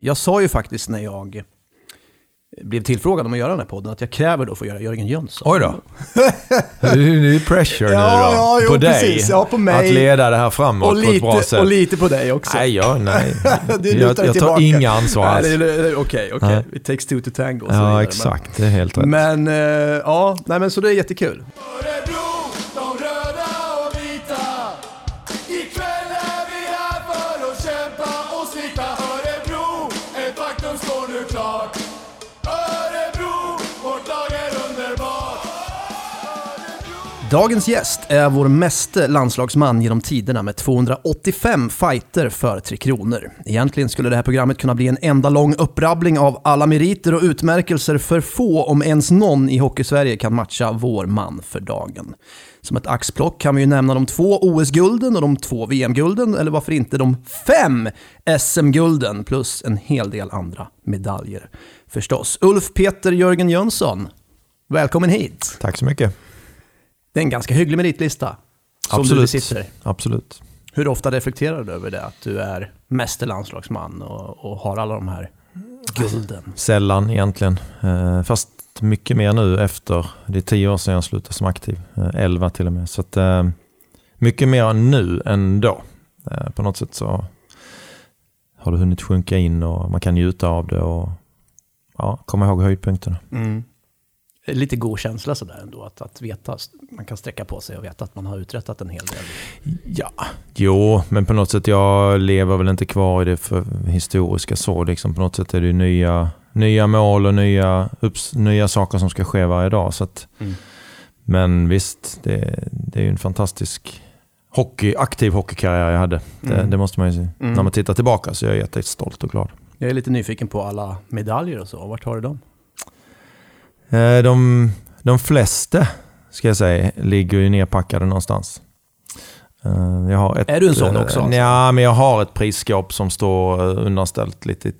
Jag sa ju faktiskt när jag blev tillfrågad om att göra den här podden att jag kräver då för att göra Jörgen Jönsson. Oj då. Det är pressure Ja, nu då. ja, jo, på dig. precis. Ja, på mig. Att leda det här framåt Och på ett bra lite, sätt. och lite på dig också. Nej, ja, nej. Jag, jag tar tillbaka. inga ansvar alls. Okej, okej. Nej. It takes two to tango. vidare. Ja, Men- exakt. Det är helt rätt. Men, eh, ja, nej men så det är jättekul. Örebro, Dagens gäst är vår meste landslagsman genom tiderna med 285 fighter för Tre Kronor. Egentligen skulle det här programmet kunna bli en enda lång upprabbling av alla meriter och utmärkelser för få, om ens någon i Hockeysverige kan matcha vår man för dagen. Som ett axplock kan vi ju nämna de två OS-gulden och de två VM-gulden, eller varför inte de fem SM-gulden, plus en hel del andra medaljer. Förstås. Ulf Peter Jörgen Jönsson, välkommen hit! Tack så mycket. Det är en ganska hygglig meritlista som du besitter. Absolut. Hur ofta reflekterar du över det? Att du är mäster landslagsman och, och har alla de här gulden. Sällan egentligen. Eh, Fast mycket mer nu efter. Det är tio år sedan jag slutade som aktiv. Eh, Elva till och med. Så att, eh, mycket mer nu än då. På något sätt så har det hunnit sjunka in och man kan njuta av det och ja, komma ihåg höjdpunkterna. Är Lite god känsla sådär ändå, att, att veta, man kan sträcka på sig och veta att man har uträttat en hel del. Ja, jo, men på något sätt jag lever väl inte kvar i det för historiska så. Liksom på något sätt är det nya, nya mål och nya, upps, nya saker som ska ske varje dag. Så att, Mm. Men visst, det, det är ju en fantastisk hockey, aktiv hockeykarriär jag hade. Det, Mm. det måste man ju säga. Mm. När man tittar tillbaka så är jag jättestolt och glad. Jag är lite nyfiken på alla medaljer och så. Vart har du dem? Eh, De, de flesta, ska jag säga, ligger ju nerpackade någonstans. Eh, ett, Är du en sån eh, också, alltså? Ja, men jag har ett prisskåp som står undanställt lite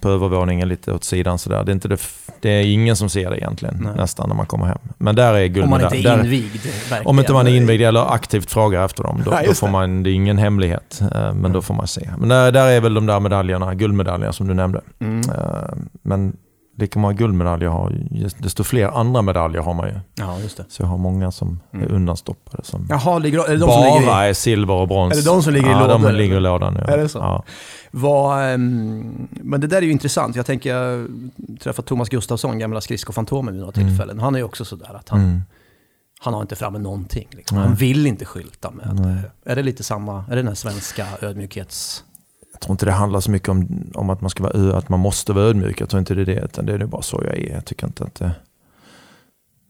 på övervåningen, lite åt sidan sådär. Det är, inte det, det är ingen som ser det egentligen, Nej. nästan, när man kommer hem. Men där är Om man guldmedalj. inte är Där- invigd. Verkligen. Om inte man är invigd eller aktivt frågar efter dem, då, Nej, då får man, det är ingen hemlighet. Men då får man se. Men där, där är väl de där medaljerna, guldmedaljerna som du nämnde. Mm. Men lika många guldmedaljer har, desto fler andra medaljer har man ju. Ja, just det. Så jag har många som Mm. är undanstoppade som Jaha, ligger, är det de som bara ligger i? är silver och brons. Är det de som ligger i ja, lådor, de ligger i lådan. Ja. Är det så? Ja. Vad, ehm, men det där är ju intressant. Jag tänker, jag har träffat Thomas Gustafsson, gamla skridskofantomen vid några Mm. tillfällen. Han är ju också sådär att han, Mm. han har inte framme någonting. Liksom. Han vill inte skylta med. Nej. Är det lite samma, är det den här svenska ödmjukhets... Tror inte det handlar så mycket om, om att, man ska vara, att man måste vara ödmjuk. Jag tror inte det är det. Utan det är nog bara så jag är. Jag tycker inte att det...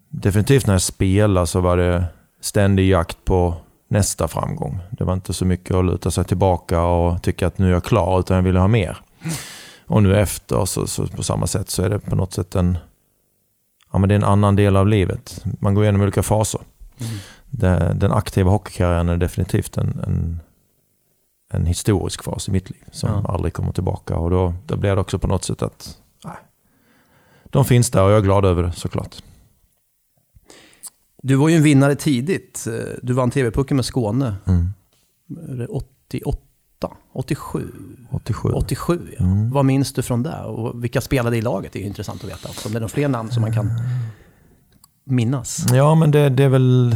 Definitivt när jag spelar så var det ständig jakt på nästa framgång. Det var inte så mycket att luta sig tillbaka och tycka att nu är jag klar, utan jag ville ha mer. Och nu efter, så, så på samma sätt, så är det på något sätt en, ja, men det är en annan del av livet. Man går igenom olika faser. Det, den aktiva hockeykarriären är definitivt en, en, en historisk fas i mitt liv som Ja. aldrig kommer tillbaka. Och då, då blir det också på något sätt att nej, de finns där och jag är glad över det såklart. Du var ju en vinnare tidigt. Du vann TV-pucken med Skåne. Mm. Är det 88? 87? 87. 87 ja. Mm. Vad minns du från det? Och vilka spelade i laget? Det är ju intressant att veta också. Om det är några fler namn som man kan minnas. Ja, men det, det, är väl,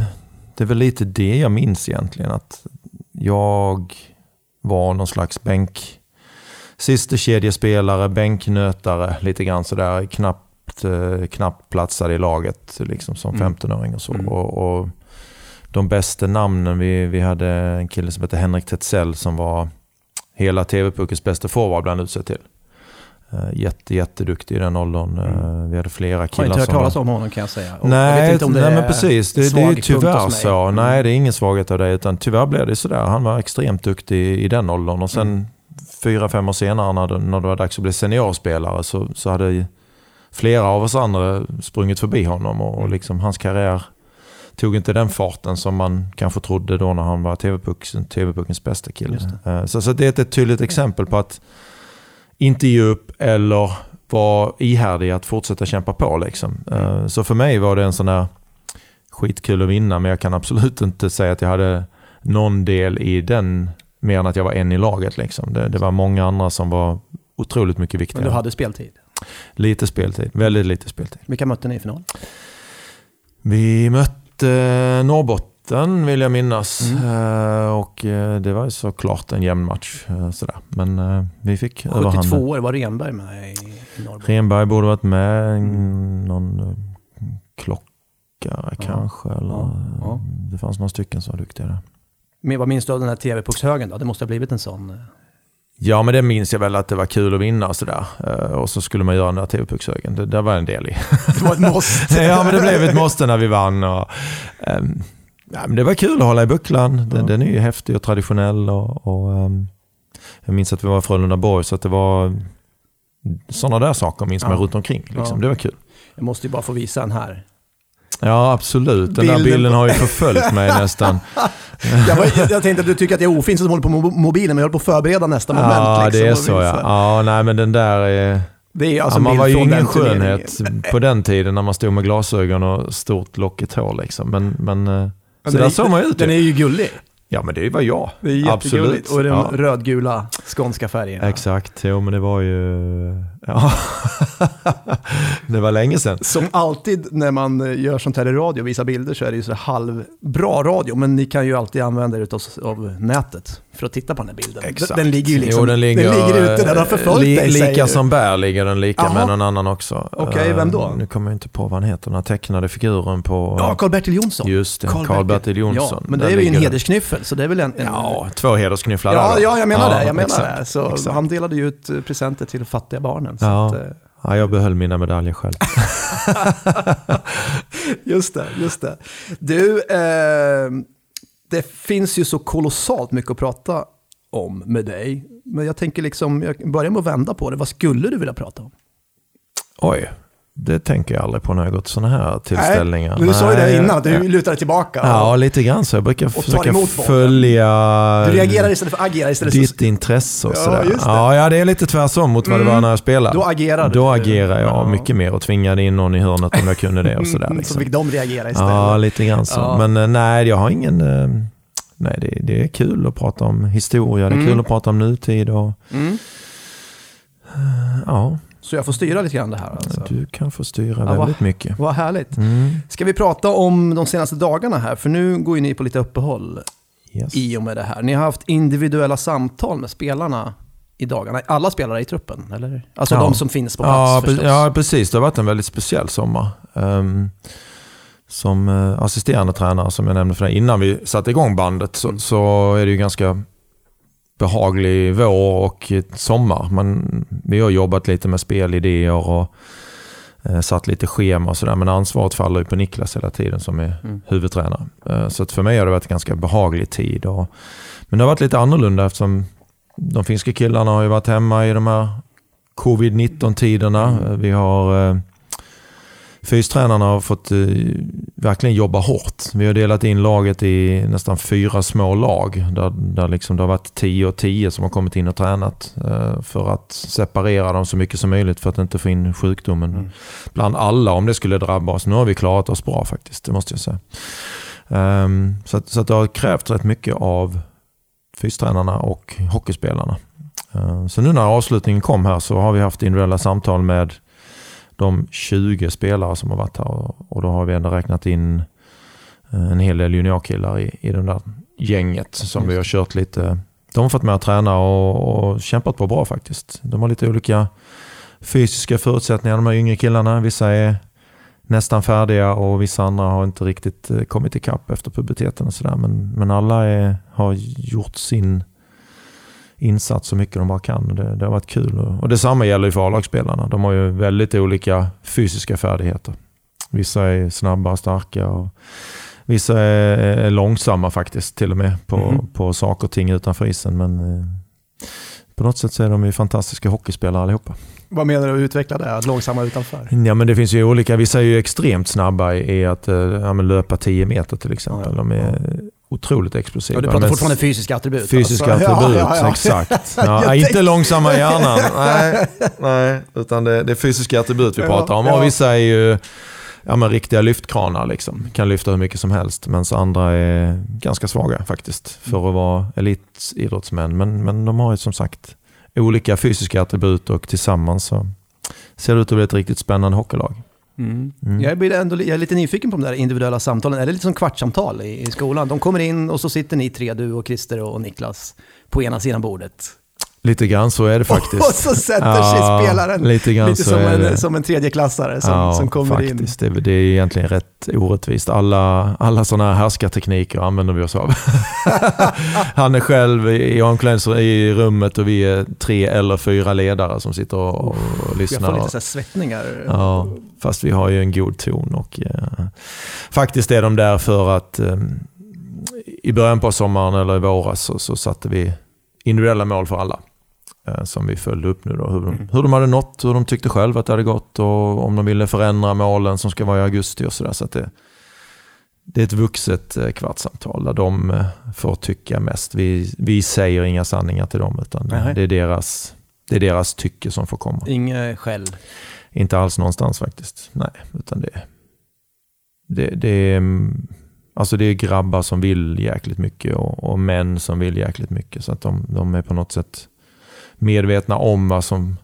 det är väl lite det jag minns egentligen. Att jag var någon slags bänk... Sista kedjespelare, bänknötare, lite grann sådär. Knappt, eh, knappt platsade i laget liksom som Mm. 15-åring och så. Mm. Och, och de bästa namnen, vi, vi hade en kille som hette Henrik Tetzell som var hela TV-puckens bästa forward bland utsedd till. Uh, jätte, jätteduktig i den åldern. Eh, Mm. vi hade flera Har killar inte hört som var- talas om honom kan jag säga. Och jag Nej, vet inte om det nej är men precis. Det, det är tyvärr så. Mm. Nej, det är ingen svaghet av det. Utan tyvärr blev det sådär. Han var extremt duktig i den åldern. Och sen Mm. fyra, fem år senare när det, när det var dags att bli seniorspelare så, så hade flera av oss andra sprungit förbi honom. Och, och liksom hans karriär tog inte den farten som man kanske trodde då när han var TV-puckens TV bästa kille. Eh, Så, så det är ett tydligt exempel på att inte ge upp eller vara ihärdig att fortsätta kämpa på. Liksom. Eh, Så för mig var det en sån här skitkul att vinna, men jag kan absolut inte säga att jag hade någon del i den mer än att jag var en i laget. Liksom. Det, det var många andra som var otroligt mycket Men viktigare. du hade speltid. Lite speltid, väldigt lite speltid. Vilka mötte ni i final? Vi mötte Norrbotten vill jag minnas. Mm. Eh, Och eh, det var ju såklart en jämn match. eh, Sådär. Men vi fick 72 överhanden. år var Renberg med i, Norrbotten. Renberg borde varit med. Mm. Någon klockare kanske. Eller, ja, ja. Det fanns några stycken som var duktiga där. Men vad minns du av den här TV-puckshögen då? Det måste ha blivit en sån. Ja, men det minns jag väl att det var kul att vinna och sådär. Och så skulle man göra den där TV-puckshögen. Det, det var en del i. Det var ett måste. ja, men det blev ett måste när vi vann. Och, ehm, ja, men det var kul att hålla i bucklan. Den, Ja. den är ju häftig och traditionell. Och, och, ehm, jag minns att vi var i Frölunda-Borg, så att det var sådana där saker minns man Ja. runt omkring. Liksom. Ja. Det var kul. Jag måste ju bara få visa den här. Ja, absolut. Den Bilden där bilden har ju förföljt mig nästan. Jag, var, jag tänkte att du tycker att jag är ofin som håller på med mo- mobilen, men jag håller på att förbereda nästa moment. Ja, liksom, det är så ja. Ja, nej men den där är... Det är alltså ja, man var ju ingen skönhet på den tiden när man stod med glasögon och stort lockigt hår. Liksom. Men, men, eh, Men så där är- såg man ju ut. Den är ju gullig. Ja, men det var jag. Det är jättegulligt. Absolut. Och den Ja. rödgula skånska färgen. Exakt, jo men det var ju... Ja. det var länge sedan. Som alltid när man eh, gör sånt här i radio visar bilder så är det ju så halvbra radio. Men ni kan ju alltid använda er av, av nätet för att titta på den här bilden. Exakt. Den, den ligger ju liksom Jo, den ligger, ute, den har förföljt li, dig säger Lika du. som bär ligger den lika Jaha. med någon annan också. Okej, Eh, vem då? Nu kommer jag inte på vad han heter, den här tecknade figuren på... Ja, Karl-Bertil Jonsson. Just det, Karl-Bertil. Jonsson. Ja, men det är ju en ligger den. hedersknyffel, så det är väl en... en Ja, två hedersknyfflar ja, ja, jag menar Ja, det. Jag menar exakt, det. Så exakt. han delade ju ut eh, presenter till fattiga barnen. Ja. att, eh, Ja, jag behöll mina medaljer själv. Just det, just det. Du, eh, det finns ju så kolossalt mycket att prata om med dig. Men jag tänker liksom, jag börjar med att vända på det. Vad skulle du vilja prata om? Oj, det tänker jag aldrig på när jag gått sådana här tillställningar. Nej, men du sa ju det innan, du ja. lutar tillbaka. Ja, lite grann så. Jag brukar försöka följa Du reagerar istället för att agera istället för... ditt intresse och Ja, sådär. just det. Ja, ja, det är lite tvärsom mot vad det Mm. var när jag spelade. Då agerar du. Då agerar jag Ja. mycket mer och tvingade in någon i hörnet om jag kunde det och sådär. Mm, Så Liksom. fick de reagera istället. Ja, lite grann så. Ja. Men eh, nej, jag har ingen... eh, Nej, det, det är kul att prata om historia, det är Mm. kul att prata om nutid och... Mm. Ja, Så jag får styra lite grann det här alltså. du kan få styra Ja, väldigt mycket. Vad härligt. Mm. Ska vi prata om de senaste dagarna här? För nu går ju ni på lite uppehåll Yes. i och med det här. Ni har haft individuella samtal med spelarna i dagarna. Alla spelare i truppen, eller? Alltså Ja. de som finns på plats ja, förstås. ja, precis. Det har varit en väldigt speciell sommar. Ehm, som uh, assisterande tränare, som jag nämnde för dig, innan vi satte igång bandet, så, Mm. så är det ju ganska behaglig vår och sommar. Man, vi har jobbat lite med spelidéer och uh, satt lite schema och sådär, men ansvaret faller ju på Niklas hela tiden som är Mm. huvudtränare. Eh, Så för mig har det varit en ganska behaglig tid. Och, men det har varit lite annorlunda eftersom de finska killarna har ju varit hemma i de här covid-19-tiderna. Mm. Vi har eh, Fystränarna har fått eh, verkligen jobba hårt. Vi har delat in laget i nästan fyra små lag. Där, där liksom det har varit 10 och 10 som har kommit in och tränat. Eh, för att separera dem så mycket som möjligt för att inte få in sjukdomen Mm. bland alla om det skulle drabba oss. Nu har vi klarat oss bra faktiskt, det måste jag säga. Ehm, så, att, så att det har krävt rätt mycket av fystränarna och hockeyspelarna. Ehm, så nu när avslutningen kom här så har vi haft individuella samtal med de 20 spelare som har varit här och, då har vi ändå räknat in eh, en hel del juniorkillar i, i det där gänget som vi har kört lite. De har fått med att träna och, och kämpat på bra faktiskt. De har lite olika fysiska förutsättningar de här yngre killarna. Vissa är nästan färdiga och vissa andra har inte riktigt eh, kommit ikapp efter puberteten och sådär. Men, men alla är, har gjort sin insats så mycket de bara kan. Det, det har varit kul. Och, detsamma gäller ju för A-lagsspelarna. De har ju väldigt olika fysiska färdigheter. Vissa är snabba och starka och vissa är, långsamma faktiskt till och med på, Mhm. på saker och ting utanför isen. Men eh, på något sätt så är de ju fantastiska hockeyspelare allihopa. Vad menar du att utveckla det? Att långsamma utanför? Ja men det finns ju olika, vissa är ju extremt snabba i, att eh, ja, löpa 10 meter till exempel. De är otroligt explosiva. Ja, du pratar Men fortfarande fysiska attribut? Fysiska alltså. attribut, Ja, ja, exakt. Inte långsamma hjärnan. Nej, nej utan det, det är fysiska attribut vi pratar om. Och vissa är ju ja, men riktiga lyftkranar. Liksom. Kan lyfta hur mycket som helst. Medan andra är ganska svaga faktiskt. För att vara elitidrottsmän. Men, men de har ju som sagt olika fysiska attribut och tillsammans så ser det ut att bli ett riktigt spännande hockeylag. Mm. Mm. Jag, blir ändå, jag är lite nyfiken på de där individuella samtalen. Är det lite som kvartssamtal i, i skolan? De kommer in och så sitter ni tre, du och Christer och Niklas, på ena sidan bordet. Lite grann så är det faktiskt. Och så sätter Ja, sig spelaren lite lite som, en, som en tredjeklassare som, ja, som kommer in. faktiskt. Det, det är egentligen rätt orättvist. Alla, alla sådana här härskartekniker använder vi oss av. Han är själv i omklädningsrummet i rummet och vi är tre eller fyra ledare som sitter och, och Jag lyssnar. får lite så svettningar. Ja, fast vi har ju en god ton och eh, faktiskt är de där för att eh, i början på sommaren eller i våras så, så satte vi individuella mål för alla. Eh, som vi följde upp nu då. Hur de, Mm. hur de hade nått, hur de tyckte själva att det hade gått och om de ville förändra målen som ska vara i augusti och sådär. Så det, det är ett vuxet eh, kvartssamtal där de eh, får tycka mest. Vi, vi säger inga sanningar till dem utan det är, deras, det är deras tycke som får komma. Inget skäll. Inte alls någonstans faktiskt. Nej, utan det, det, det, är, mm, alltså det är grabbar som vill jäkligt mycket och, och män som vill jäkligt mycket. Så att de, de är på något sätt medvetna om vad, som,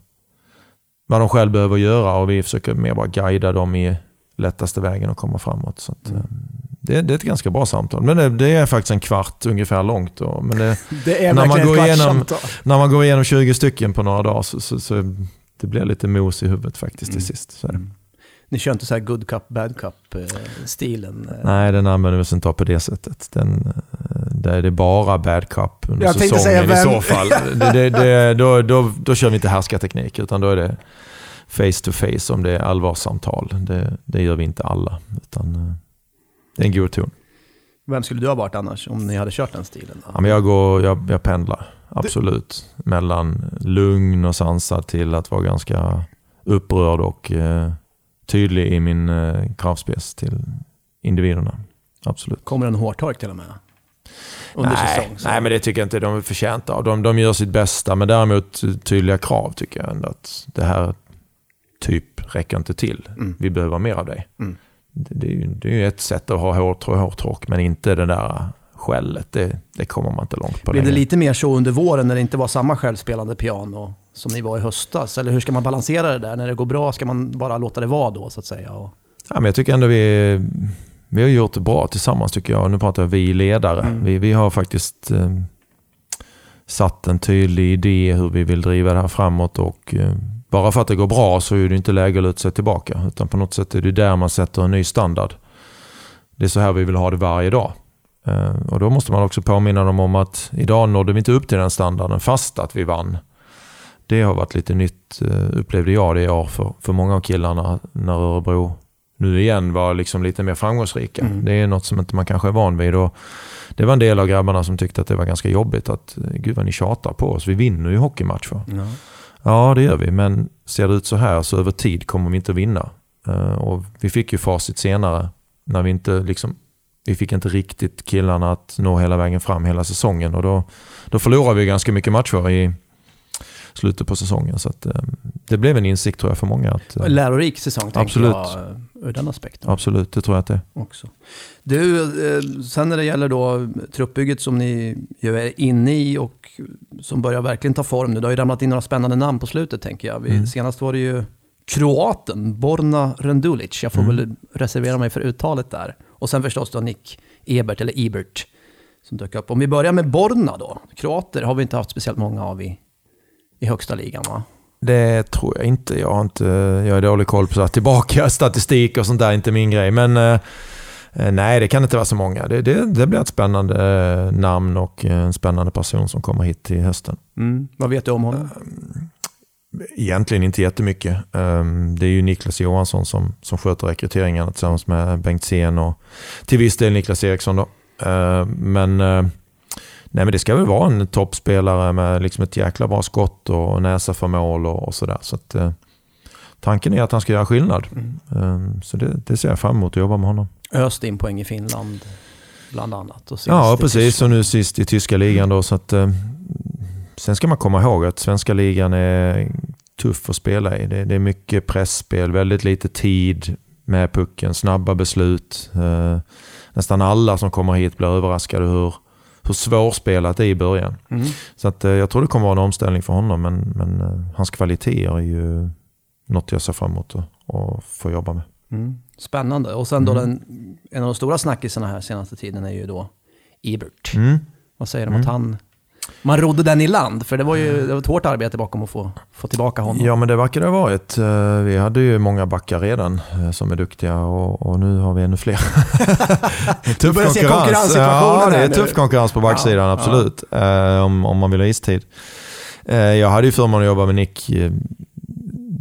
vad de själv behöver göra och vi försöker mer bara guida dem i lättaste vägen att komma framåt. Så att, Mm. eh, det, det är ett ganska bra samtal. Men det, det är faktiskt en kvart ungefär långt. Då. Men det, Det är När man går igenom- när man går igenom 20 stycken på några dagar så, så, så det blir lite mos i huvudet faktiskt till Mm. sist. Så. Mm. Ni kör inte så här good cup, bad cup-stilen? Nej, den använder vi oss inte av på det sättet. Den, eh, där är det bara bad cup under Jag säsongen säga i så fall. Det, det, det, då, då, då kör vi inte härskarteknik utan då är det face to face om det är allvarssamtal. Det, det gör vi inte alla. Utan, eh, det är en god ton. Vem skulle du ha varit annars om ni hade kört den stilen? Då? Ja, men jag, går, jag, jag pendlar, absolut. Mellan lugn och sansad till att vara ganska upprörd och eh, tydlig i min eh, kravspec till individerna. Absolut. Kommer en hårtork till och med? Under nej, säsong? så- nej, men det tycker jag inte de är förtjänta av. De, de gör sitt bästa, men däremot tydliga krav tycker jag ändå att det här typ räcker inte till. Mm. Vi behöver mer av dig. Mm. Det, det, är ju, det är ju ett sätt att ha hår, hårtork, men inte det där skället. Det, det kommer man inte långt på Blev det lite mer så under våren när det inte var samma självspelande piano som ni var i höstas? Eller hur ska man balansera det där? När det går bra ska man bara låta det vara då så att säga? Och... Ja, men jag tycker ändå vi, vi har gjort det bra tillsammans tycker jag. Nu pratar jag vi ledare. Mm. Vi, vi har faktiskt eh, satt en tydlig idé hur vi vill driva det här framåt och eh, bara för att det går bra så är det inte läge att luta sig tillbaka. Utan på något sätt är det där man sätter en ny standard. Det är så här vi vill ha det varje dag. Eh, och då måste man också påminna dem om att idag nådde vi inte upp till den standarden fast att vi vann. Det har varit lite nytt eh, upplevde jag det i år för, för många av killarna när Örebro nu igen var liksom lite mer framgångsrika. Mm. Det är något som inte man kanske är van vid. Och det var en del av grabbarna som tyckte att det var ganska jobbigt att eh, gud vad ni tjatar på oss. Vi vinner ju hockeymatcher. Ja. Ja, det gör vi, men ser det ut så här så över tid kommer vi inte att vinna. Och vi fick ju facit senare när vi inte liksom, vi fick inte riktigt killarna att nå hela vägen fram hela säsongen och då, då förlorade vi ganska mycket matcher i slutet på säsongen. Så att, eh, det blev en insikt tror jag för många. Att, eh, Lärorik säsong tänker Absolut. jag eh, ur den aspekten absolut, det tror jag att det är. också. Du, sen när det gäller då truppbygget som ni ju är inne i och som börjar verkligen ta form nu. Det har ju ramlat in några spännande namn på slutet tänker jag. Vi, Mm. Senast var det ju kroaten Borna Rendulic. Jag får Mm. väl reservera mig för uttalet där. Och sen förstås då Nick Ebert, eller Ebert, som dök upp. Om vi börjar med Borna då. Kroater har vi inte haft speciellt många av i, i högsta ligan va? Det tror jag inte. Jag har, inte, jag har dålig koll på så tillbaka statistik och sånt där, inte min grej. Men eh, eh, nej, det kan inte vara så många. Det, det, det blir ett spännande eh, namn och en spännande person som kommer hit till hösten. Mm. Vad vet du om honom? Egentligen inte jättemycket. Ehm, Det är ju Niklas Johansson som, som sköter rekryteringarna tillsammans med Bengt Sen och till viss del Niklas Eriksson. Då. Ehm, Men, eh, nej, men det ska väl vara en toppspelare med liksom ett jäkla bra skott och näsa för mål och, och sådär. Så att, eh, tanken är att han ska göra skillnad. Mm. Ehm, Så det, det ser jag fram emot att jobba med honom. Öst in poäng i Finland bland annat. Ja, precis. Och nu sist i tyska ligan då. Så att, eh, sen ska man komma ihåg att svenska ligan är tuff att spela i. Det, det är mycket pressspel, väldigt lite tid med pucken, snabba beslut. Eh, nästan alla som kommer hit blir överraskade hur, hur svårspelat det är i början. Mm. Så att, eh, jag tror det kommer vara en omställning för honom, men, men eh, hans kvaliteter är ju något jag ser fram emot att, att få jobba med. Mm. Spännande. Och sen då Mm. den, en av de stora snackisarna här senaste tiden är ju då Ebert. Mm. Vad säger de att han... Man rodde den i land, för det var ju det var ett hårt arbete bakom att få, få tillbaka honom. Ja men det verkar det ha varit. Eh, Vi hade ju många backar redan eh, som är duktiga och, och nu har vi ännu fler. tuff börjar se konkurrenssituationen Ja, det är nu. tuff konkurrens på backsidan, Ja, absolut. Eh, Om, om man vill ha istid. Jag hade ju förmånen att jobba med Nick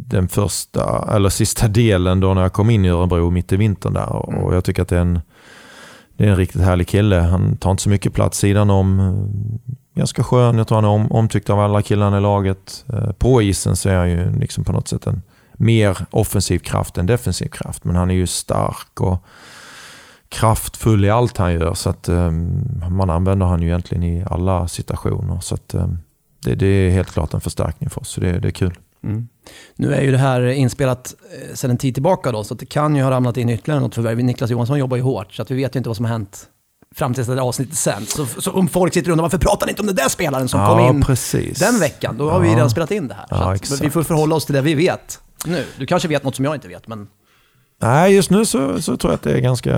den första, eller sista delen då när jag kom in i Örebro mitt i vintern där. Och och jag tycker att det är en, det är en riktigt härlig kille. Han tar inte så mycket plats sidan om. Ganska skön, jag tror han är om, omtyckt av alla killarna i laget. Eh, på isen så är han ju liksom på något sätt en mer offensiv kraft än defensiv kraft. Men han är ju stark och kraftfull i allt han gör. Så att ehm, man använder han ju egentligen i alla situationer. Så att ehm, det, det är helt klart en förstärkning för oss. Så det, det är kul. Mm. Nu är ju det här inspelat eh, sedan en tid tillbaka då, så att det kan ju ha ramlat in ytterligare något förvärv. Niklas Johansson jobbar ju hårt, så att vi vet ju inte vad som har hänt fram till det där avsnittet sen. Så, så om folk sitter och undrar varför pratar ni inte om den där spelaren som kom in precis. den veckan, då har vi Ja. redan spelat in det här. Ja, så att vi får förhålla oss till det vi vet nu. Du kanske vet något som jag inte vet, men Nej, just nu så, så tror jag att det är ganska...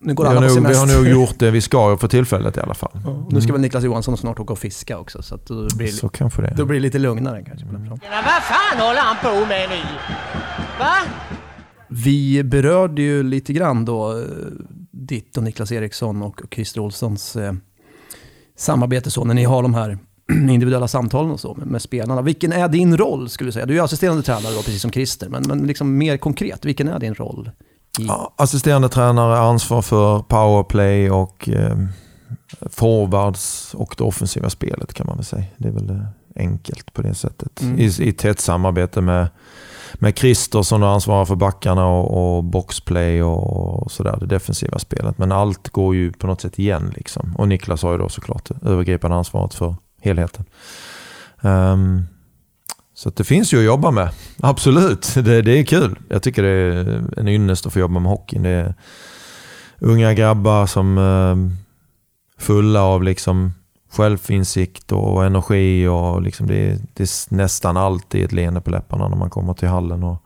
nu går Vi alla har, nog, vi har nog gjort det vi ska för tillfället i alla fall. Nu ska väl Niklas Johansson snart åka och fiska också, så att då blir, Så kanske det. då blir det lite lugnare kanske. Men vad fan håller han på med nu? Va? Vi berörde ju lite grann då eh, ditt och Niklas Eriksson och Christer Olssons eh, samarbete så när ni har de här individuella samtalen och så med, med spelarna. Vilken är din roll skulle du säga? Du är assisterande tränare då, precis som Christer, men, men liksom mer konkret, vilken är din roll? I, Ja, assisterande tränare, ansvar för powerplay och eh, forwards och det offensiva spelet kan man väl säga. Det är väl eh, enkelt på det sättet. Mm. I, I tätt samarbete med, med Christer som ansvarar för backarna och, och boxplay och, och sådär, det defensiva spelet. Men allt går ju på något sätt igen. Liksom. Och Niklas har ju då såklart det övergripande ansvaret för helheten. Um, så att det finns ju att jobba med. Absolut, det, det är kul. Jag tycker det är en ynnest att få jobba med hockeyn. Det är unga grabbar som är fulla av liksom självinsikt och energi. Och liksom det, är, det är nästan alltid ett leende på läpparna när man kommer till hallen. Och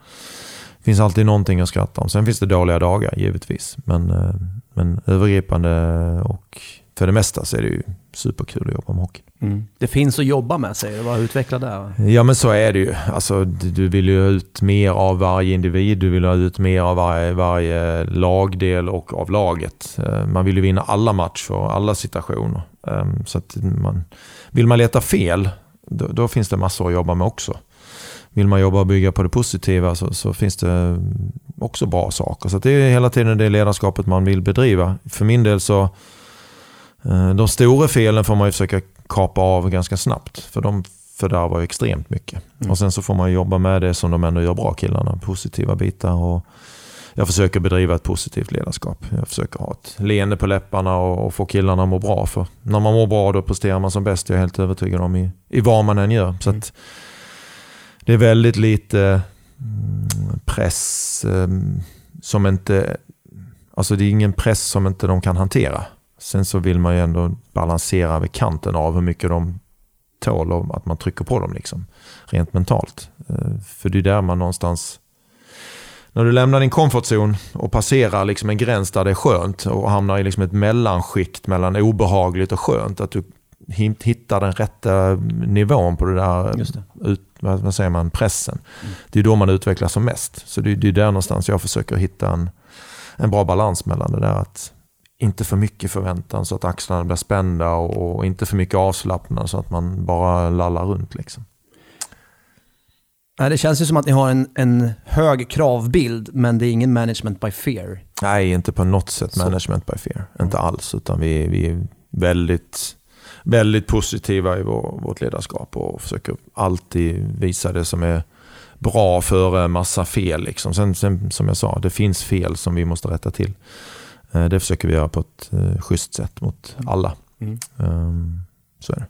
det finns alltid någonting att skratta om. Sen finns det dåliga dagar givetvis. Men, eh, men övergripande och för det mesta så är det ju superkul att jobba med hockey. mm. Det finns att jobba med säger du, vad utveckla det? Ja men så är det ju. Alltså, du vill ju ha ut mer av varje individ, du vill ha ut mer av varje, varje lagdel och av laget. Eh, Man vill ju vinna alla matcher och alla situationer. Ehm, Så att man, vill man leta fel, då, då finns det massor att jobba med också. Vill man jobba och bygga på det positiva så, så finns det också bra saker. Så det är hela tiden det ledarskapet man vill bedriva. För min del så, de stora felen får man ju försöka kapa av ganska snabbt. För de fördärvar ju extremt mycket. Mm. Och sen så får man jobba med det som de ändå gör bra killarna. Positiva bitar och jag försöker bedriva ett positivt ledarskap. Jag försöker ha ett leende på läpparna och, och få killarna att må bra. För när man mår bra då presterar man som bäst. Jag är helt övertygad om i, i vad man än gör. Så att det är väldigt lite mm, press eh, som inte... Alltså det är ingen press som inte de kan hantera. Sen så vill man ju ändå balansera vid kanten av hur mycket de tål och att man trycker på dem liksom. Rent mentalt. Eh, För det är där man någonstans... När du lämnar din comfortzone och passerar liksom en gräns där det är skönt och hamnar i liksom ett mellanskikt mellan obehagligt och skönt. Att du hit- hittar den rätta nivån på det där det. ut, vad, säger man, pressen. Det är då man utvecklas som mest. Så det är där någonstans jag försöker hitta en, en bra balans mellan det där att inte för mycket förväntan så att axlarna blir spända och, och inte för mycket avslappnad så att man bara lallar runt. Liksom. Nej, det känns ju som att ni har en, en hög kravbild, men det är ingen management by fear. Nej, inte på något sätt Så. management by fear. Inte alls, utan vi, vi är väldigt, väldigt positiva i vår, vårt ledarskap och försöker alltid visa det som är bra före massa fel. Liksom. Sen, sen, som jag sa, det finns fel som vi måste rätta till. Eh, Det försöker vi göra på ett eh, schysst sätt mot alla. Mm. Ehm, Så är det.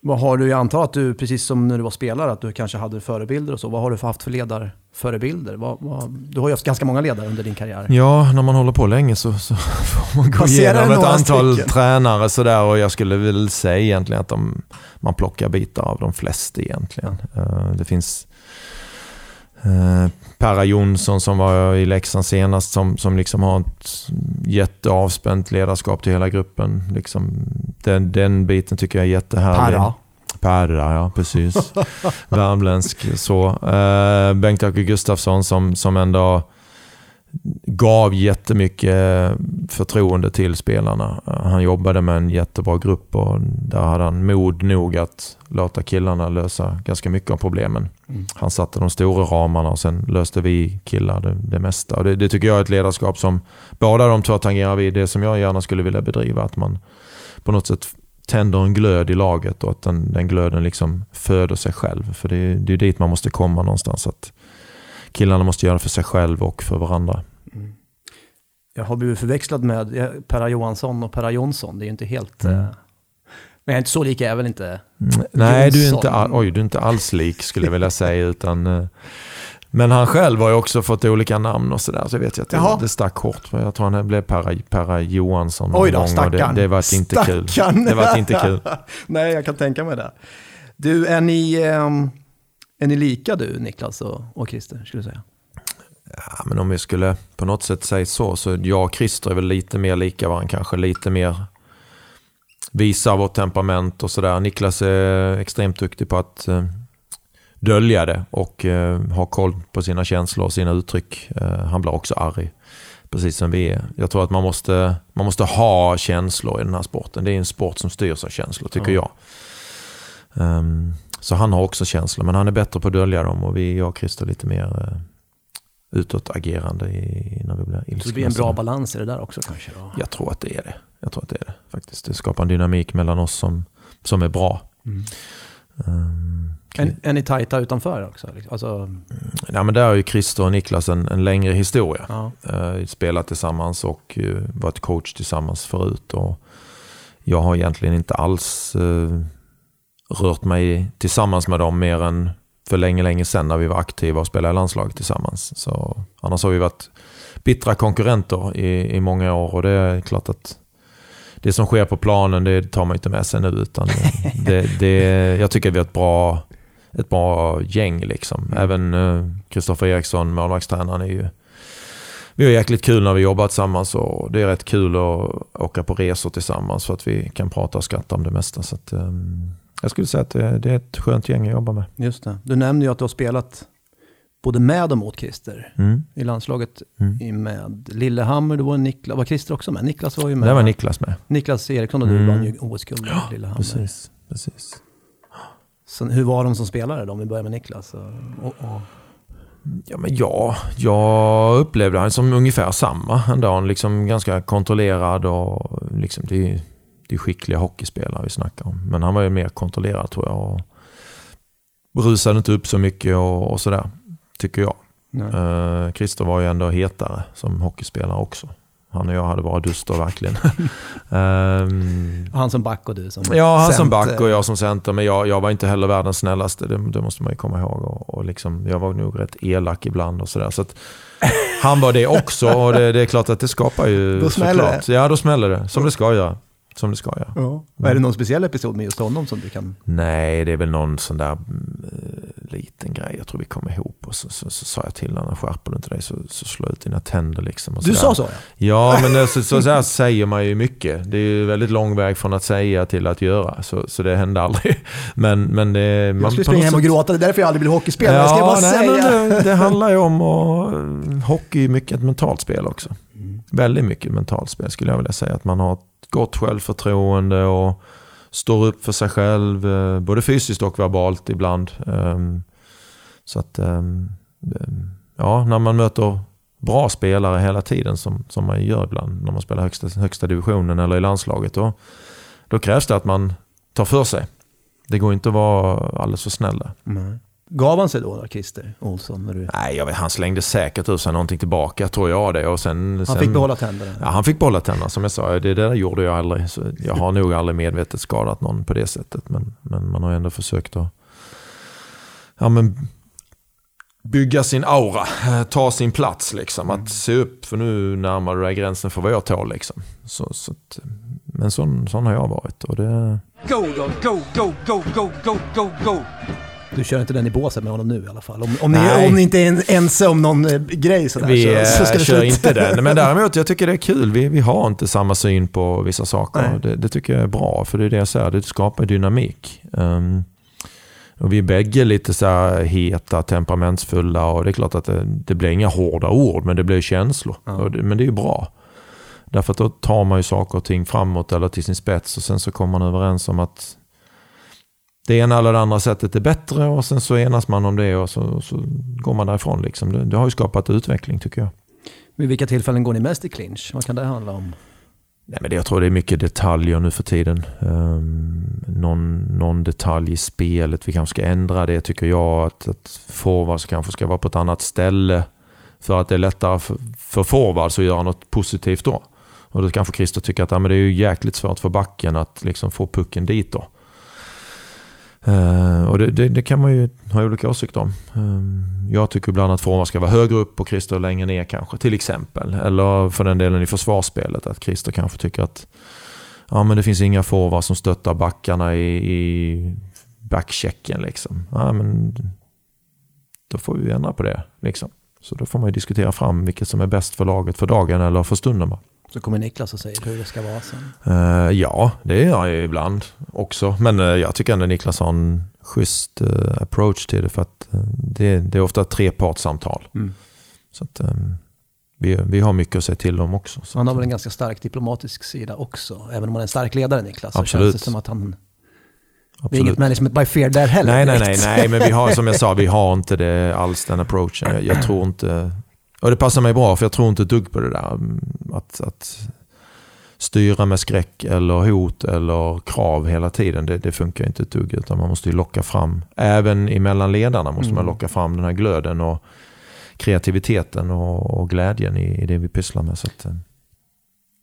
Vad har du, jag antar att du, precis som när du var spelare, att du kanske hade förebilder och så. Vad har du haft för ledarförebilder? Vad, vad, du har ju haft ganska många ledare under din karriär. Ja, när man håller på länge så, så får man gå igenom ett antal stycken. tränare sådär och jag skulle väl säga egentligen att de, man plockar bitar av de flesta egentligen. Eh, Det finns eh, Perra Jonsson som var i Leksand senast som, som liksom har ett jätteavspänt ledarskap till hela gruppen. Liksom, den, den biten tycker jag är jättehärlig. Parra. Perra, ja precis. Värmländsk så. Eh, Bengt-Åke Gustafsson som, som ändå gav jättemycket förtroende till spelarna. Han jobbade med en jättebra grupp och där hade han mod nog att låta killarna lösa ganska mycket av problemen. Mm. Han satte de stora ramarna och sen löste vi killar det, det mesta. Det, det tycker jag är ett ledarskap som båda de två tangerar vid det som jag gärna skulle vilja bedriva. Att man på något sätt tänder en glöd i laget och att den, den glöden liksom föder sig själv. För det, det är dit man måste komma någonstans. Att killarna måste göra för sig själv och för varandra. Jag har blivit förväxlad med Perra Johansson och Perra Jonsson. Det är ju inte helt... Mm. Men jag är inte så lik, jag är väl inte... Mm, Nej, du är, inte all, oj, du är inte alls lik skulle jag vilja säga. Utan, eh, men han själv har ju också fått olika namn och sådär. Så jag vet ju att det, Jaha. det stack hårt. Jag tror han blev Perra, Perra Johansson någon Oj då, gång och stackarn. det, det var inte kul. Det var inte kul. Nej, jag kan tänka mig det. Du, är ni, ehm, är ni lika du, Niklas och, och Christer, skulle du säga? Ja, men om vi skulle på något sätt säga så, så jag och Christer är väl lite mer lika varandra kanske. Lite mer visa vårt temperament och sådär. Niklas är extremt duktig på att eh, dölja det och eh, ha koll på sina känslor och sina uttryck. Eh, han blir också arg, precis som vi är. Jag tror att man måste, man måste ha känslor i den här sporten. Det är en sport som styrs av känslor, tycker jag. Ehm, så han har också känslor, men han är bättre på att dölja dem och vi, jag och Christer, är lite mer eh, utåtagerande i, när vi blir ilskna. Så det blir en bra balans i det där också kanske? Då. Jag tror att det är det. Jag tror att det är det faktiskt. Det skapar en dynamik mellan oss som, som är bra. Mm. Ehm, Är, är ni tajta utanför också? Alltså, ja, men där har ju Christer och Niklas en, en längre historia. ja. Eh, spelat tillsammans och eh, varit coach tillsammans förut. Och jag har egentligen inte alls eh, rört mig tillsammans med dem mer än för länge, länge sedan när vi var aktiva och spelade i landslaget tillsammans. Så, annars har vi varit bittra konkurrenter i, i många år och det är klart att det som sker på planen det tar man inte med sig nu. Utan det, det, jag tycker vi har ett bra, ett bra gäng. Liksom. Även Kristoffer Eriksson, målvaktstränaren, är ju vi har jäkligt kul när vi jobbar tillsammans och det är rätt kul att åka på resor tillsammans för att vi kan prata och skratta om det mesta. Så att, um, jag skulle säga att det, det är ett skönt gäng att jobba med. Just det. Du nämnde ju att du har spelat både med och mot Christer Mm. i landslaget Mm. med Lillehammer. Du var Niklas, var Christer också med? Niklas var ju med. Där var Niklas med. Niklas Eriksson och du Mm. vann ju OS-guld med Lillehammer. Precis. precis. Så hur var de som spelare då, om vi börjar med Niklas? Och, och. Ja, men ja, jag upplevde han som ungefär samma ändå. Liksom ganska kontrollerad och liksom, det, det är skickliga hockeyspelare vi snackar om. Men han var ju mer kontrollerad tror jag. Och rusade inte upp så mycket och, och sådär, tycker jag. Uh, Christer var ju ändå hetare som hockeyspelare också. Han och jag hade bara duster verkligen. Ehm, Han som back och du som Ja, han som center. back och jag som center. Men jag, jag var inte heller världens snällaste, det, det måste man ju komma ihåg. Och, och liksom, jag var nog rätt elak ibland och sådär. Så han var det också och det, det är klart att det skapar ju Då smäller såklart. det. Ja, då smäller det. Som det ska göra. Som det ska göra. Ja. Är det någon speciell episod med just honom som du kan... Nej, det är väl någon sån där mm, liten grej. Jag tror vi kom ihop och så, så, så sa jag till honom, skärper du inte dig så, så slå ut dina tänder liksom. Och Du sa så ja. Ja, men så, så, så säger man ju mycket. Det är ju väldigt lång väg från att säga till att göra. Så, så det hände aldrig. Men, men det... Jag man, skulle på springa hem och gråta, det är därför jag aldrig blir hockeyspelare. jag ska bara nej, säga. Men det, det handlar ju om att... Hockey är mycket ett mentalt spel också. Mm. Väldigt mycket mentalt spel skulle jag vilja säga. Att man har gott självförtroende och står upp för sig själv. Eh, både fysiskt och verbalt ibland. Ehm, så att... Ehm, ehm, ja, när man möter bra spelare hela tiden som, som man gör ibland när man spelar högsta, högsta divisionen eller i landslaget. Då, då krävs det att man tar för sig. Det går inte att vara alldeles för snäll där. Nej. Gav han sig då, Christer Olsson? När du... Nej, jag vet, han slängde säkert ur sig någonting tillbaka, tror jag det. Och sen, han sen... fick behålla tänderna? Ja, han fick behålla tänderna, som jag sa. Det där gjorde jag aldrig. Så jag har nog aldrig medvetet skadat någon på det sättet. Men, men man har ändå försökt att ja, men, bygga sin aura, ta sin plats. Liksom. Att mm. se upp, för nu närmar du dig gränsen för vad jag tål. Liksom. Så, så att, men sån, sån har jag varit. Och det... Go, go, go, go, go, go, go, go! Du kör inte den i båset med honom nu i alla fall? Om, om, ni, om ni inte är ense om någon eh, grej sådär vi så, så ska eh, det kör sluta. inte den. Men däremot, jag tycker det är kul. Vi, vi har inte samma syn på vissa saker. Det, det tycker jag är bra, för det är det jag säger, det skapar dynamik. Ehm, och vi är bägge lite så här heta, temperamentsfulla och det är klart att det, det blir inga hårda ord, men det blir känslor. Ja. Det, men det är ju bra. Därför att då tar man ju saker och ting framåt eller till sin spets och sen så kommer man överens om att det ena eller det andra sättet är bättre och sen så enas man om det och så, så går man därifrån. Liksom. Det, det har ju skapat utveckling tycker jag. Vid vilka tillfällen går ni mest i clinch? Vad kan det handla om? Nej, men det, jag tror det är mycket detaljer nu för tiden. Um, någon, någon detalj i spelet, vi kanske ska ändra det tycker jag. Att, att forwards kanske ska vara på ett annat ställe. För att det är lättare för, för forwards att göra något positivt då. Och då kanske Christer tycker att ja, men det är ju jäkligt svårt för backen att liksom få pucken dit då. Uh, och det, det, det kan man ju ha olika åsikter om. Uh, jag tycker ibland att forwards ska vara högre upp och Christer längre ner kanske, till exempel. Eller för den delen i försvarsspelet, att Christer kanske tycker att ja, men det finns inga forwards som stöttar backarna i, i backchecken. Liksom. Ja, men då får vi ändra på det. Liksom. Så då får man ju diskutera fram vilket som är bäst för laget för dagen eller för stunden. Bara. Så kommer Niklas och säger hur det ska vara sen. Eh, ja, det gör jag ibland också. Men eh, jag tycker ändå Niklas har en schysst eh, approach till det. För att det, det är ofta trepartssamtal. Mm. Så att, eh, vi, vi har mycket att säga till om också. Så Han har väl en ganska stark diplomatisk sida också. Även om han är en stark ledare Niklas. Så Absolut. känns det som att han... Det är absolut. inget management by fear där heller. Nej, nej, nej, nej, men vi har som jag sa, vi har inte det alls den approachen. Jag, jag tror inte, och det passar mig bra för jag tror inte ett dugg på det där. mm, Att, att styra med skräck eller hot eller krav hela tiden, det, det funkar inte ett dugg. Utan man måste ju locka fram, även emellan ledarna måste man Mm. locka fram den här glöden och kreativiteten och, och glädjen i, i det vi pysslar med. Så att, eh,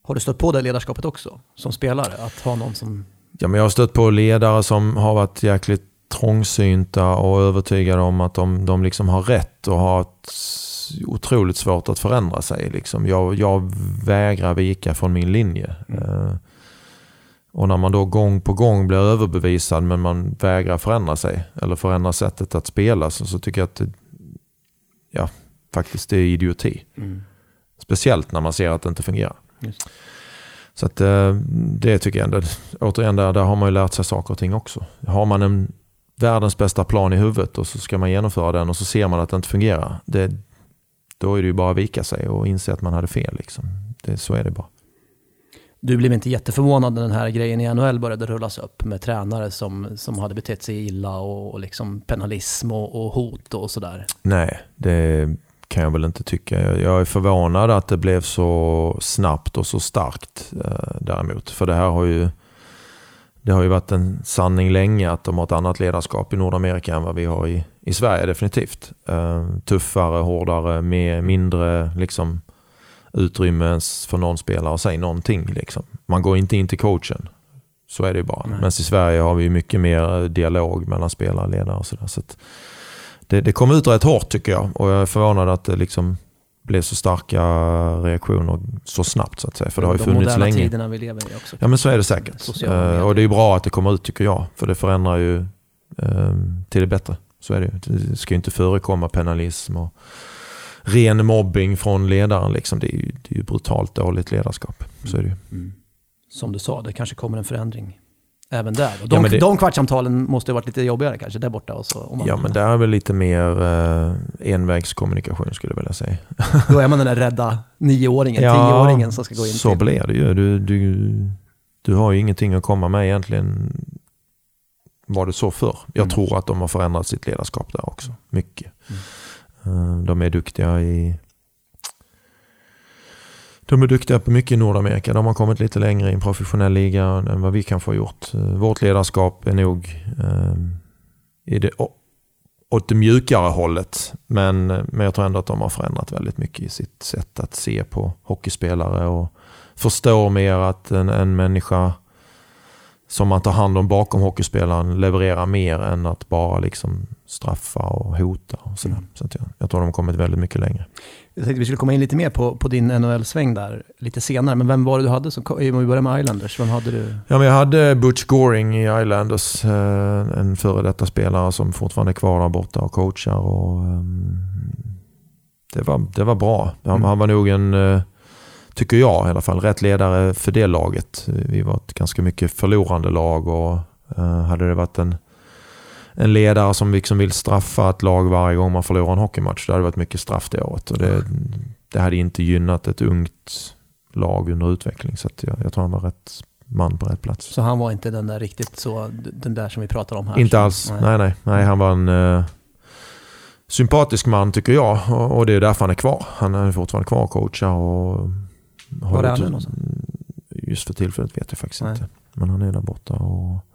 Har du stött på det ledarskapet också? Som spelare? Att ha någon som... Ja, men jag har stött på ledare som har varit jäkligt trångsynta och övertygade om att de, de liksom har rätt och har ett otroligt svårt att förändra sig. Liksom. Jag, jag vägrar vika från min linje. Eh, och när man då gång på gång blir överbevisad men man vägrar förändra sig eller förändra sättet att spela så, så tycker jag att det, ja, faktiskt det är idioti. Speciellt när man ser att det inte fungerar. Just. Så att, eh, det tycker jag ändå, återigen där, där har man ju lärt sig saker och ting också. Har man en världens bästa plan i huvudet och så ska man genomföra den och så ser man att det inte fungerar. Det, då är det ju bara att vika sig och inse att man hade fel. Liksom. Det, så är det bara. Du blev inte jätteförvånad när den här grejen i NHL började rullas upp med tränare som, som hade betett sig illa och, och liksom penalism och, och hot och sådär. Nej, det kan jag väl inte tycka. Jag- är förvånad att det blev så snabbt och så starkt eh, däremot. För det här har ju, det har ju varit en sanning länge att de har ett annat ledarskap i Nordamerika än vad vi har i, i Sverige definitivt. Eh, tuffare, hårdare, med mindre liksom, utrymme för någon spelare att säga någonting. Liksom. Man går inte in till coachen. Så är det ju bara. Men i Sverige har vi mycket mer dialog mellan spelare och ledare. Och. Så att det, det kom ut rätt hårt tycker jag. Och jag är förvånad att det liksom blev så starka reaktioner så snabbt så att säga. För det har ju De funnits moderna länge. tiderna vi lever i också. Ja men så är det säkert. Eh, och det är bra att det kommer ut tycker jag. För det förändrar ju eh, till det bättre. Så är det. Det ska ju inte förekomma penalism och ren mobbing från ledaren. Liksom. Det, är ju, det är ju brutalt dåligt ledarskap. Så är det ju. Mm. Som du sa, det kanske kommer en förändring även där. Och de, Ja, det- de kvartssamtalen måste ha varit lite jobbigare kanske där borta. Och så, Ja men där är väl lite mer eh, envägskommunikation skulle jag vilja säga. Då är man den där rädda nioåringen, Ja, tioåringen som ska gå in Så till. blir det ju. Du, du, du har ju ingenting att komma med egentligen. Var det så förr? Jag Mm. tror att de har förändrat sitt ledarskap där också. Mycket. Eh, De är duktiga i de är duktiga på mycket i Nordamerika. De har kommit lite längre i en professionell liga än vad vi kan få gjort. Eh, Vårt ledarskap är nog eh, det åt det mjukare hållet. Men, men jag tror ändå att de har förändrat väldigt mycket i sitt sätt att se på hockeyspelare och förstår mer att en, en människa som man tar hand om bakom hockeyspelaren levererar mer än att bara liksom straffa och hota. Och sådär. Mm. Så att jag, jag tror de har kommit väldigt mycket längre. Jag tänkte vi skulle komma in lite mer på, på din NHL-sväng där lite senare. Men vem var det du hade? Som, om vi börjar med Islanders, vem hade du? Ja, men jag hade Butch Goring i Islanders, eh, en före detta spelare som fortfarande är kvar där borta och coachar. Och, ehm, det, var, det var bra. Han, Mm. han var nog en, eh, tycker jag i alla fall, rätt ledare för det laget. Vi var ett ganska mycket förlorande lag och eh, hade det varit en, en ledare som liksom vill straffa ett lag varje gång man förlorar en hockeymatch, då hade det varit mycket straff det året. Och det, det hade inte gynnat ett ungt lag under utveckling. Så jag, jag tror han var rätt man på rätt plats. Så han var inte den där riktigt så, den där som vi pratar om här? Inte alls. Nej. Nej. nej, nej. Han var en eh, sympatisk man tycker jag. Och, och det är därför han är kvar. Han är fortfarande kvar och coachar. Och Var är han nu någonstans? Just för tillfället vet jag faktiskt Nej. inte. Men han är där borta. Och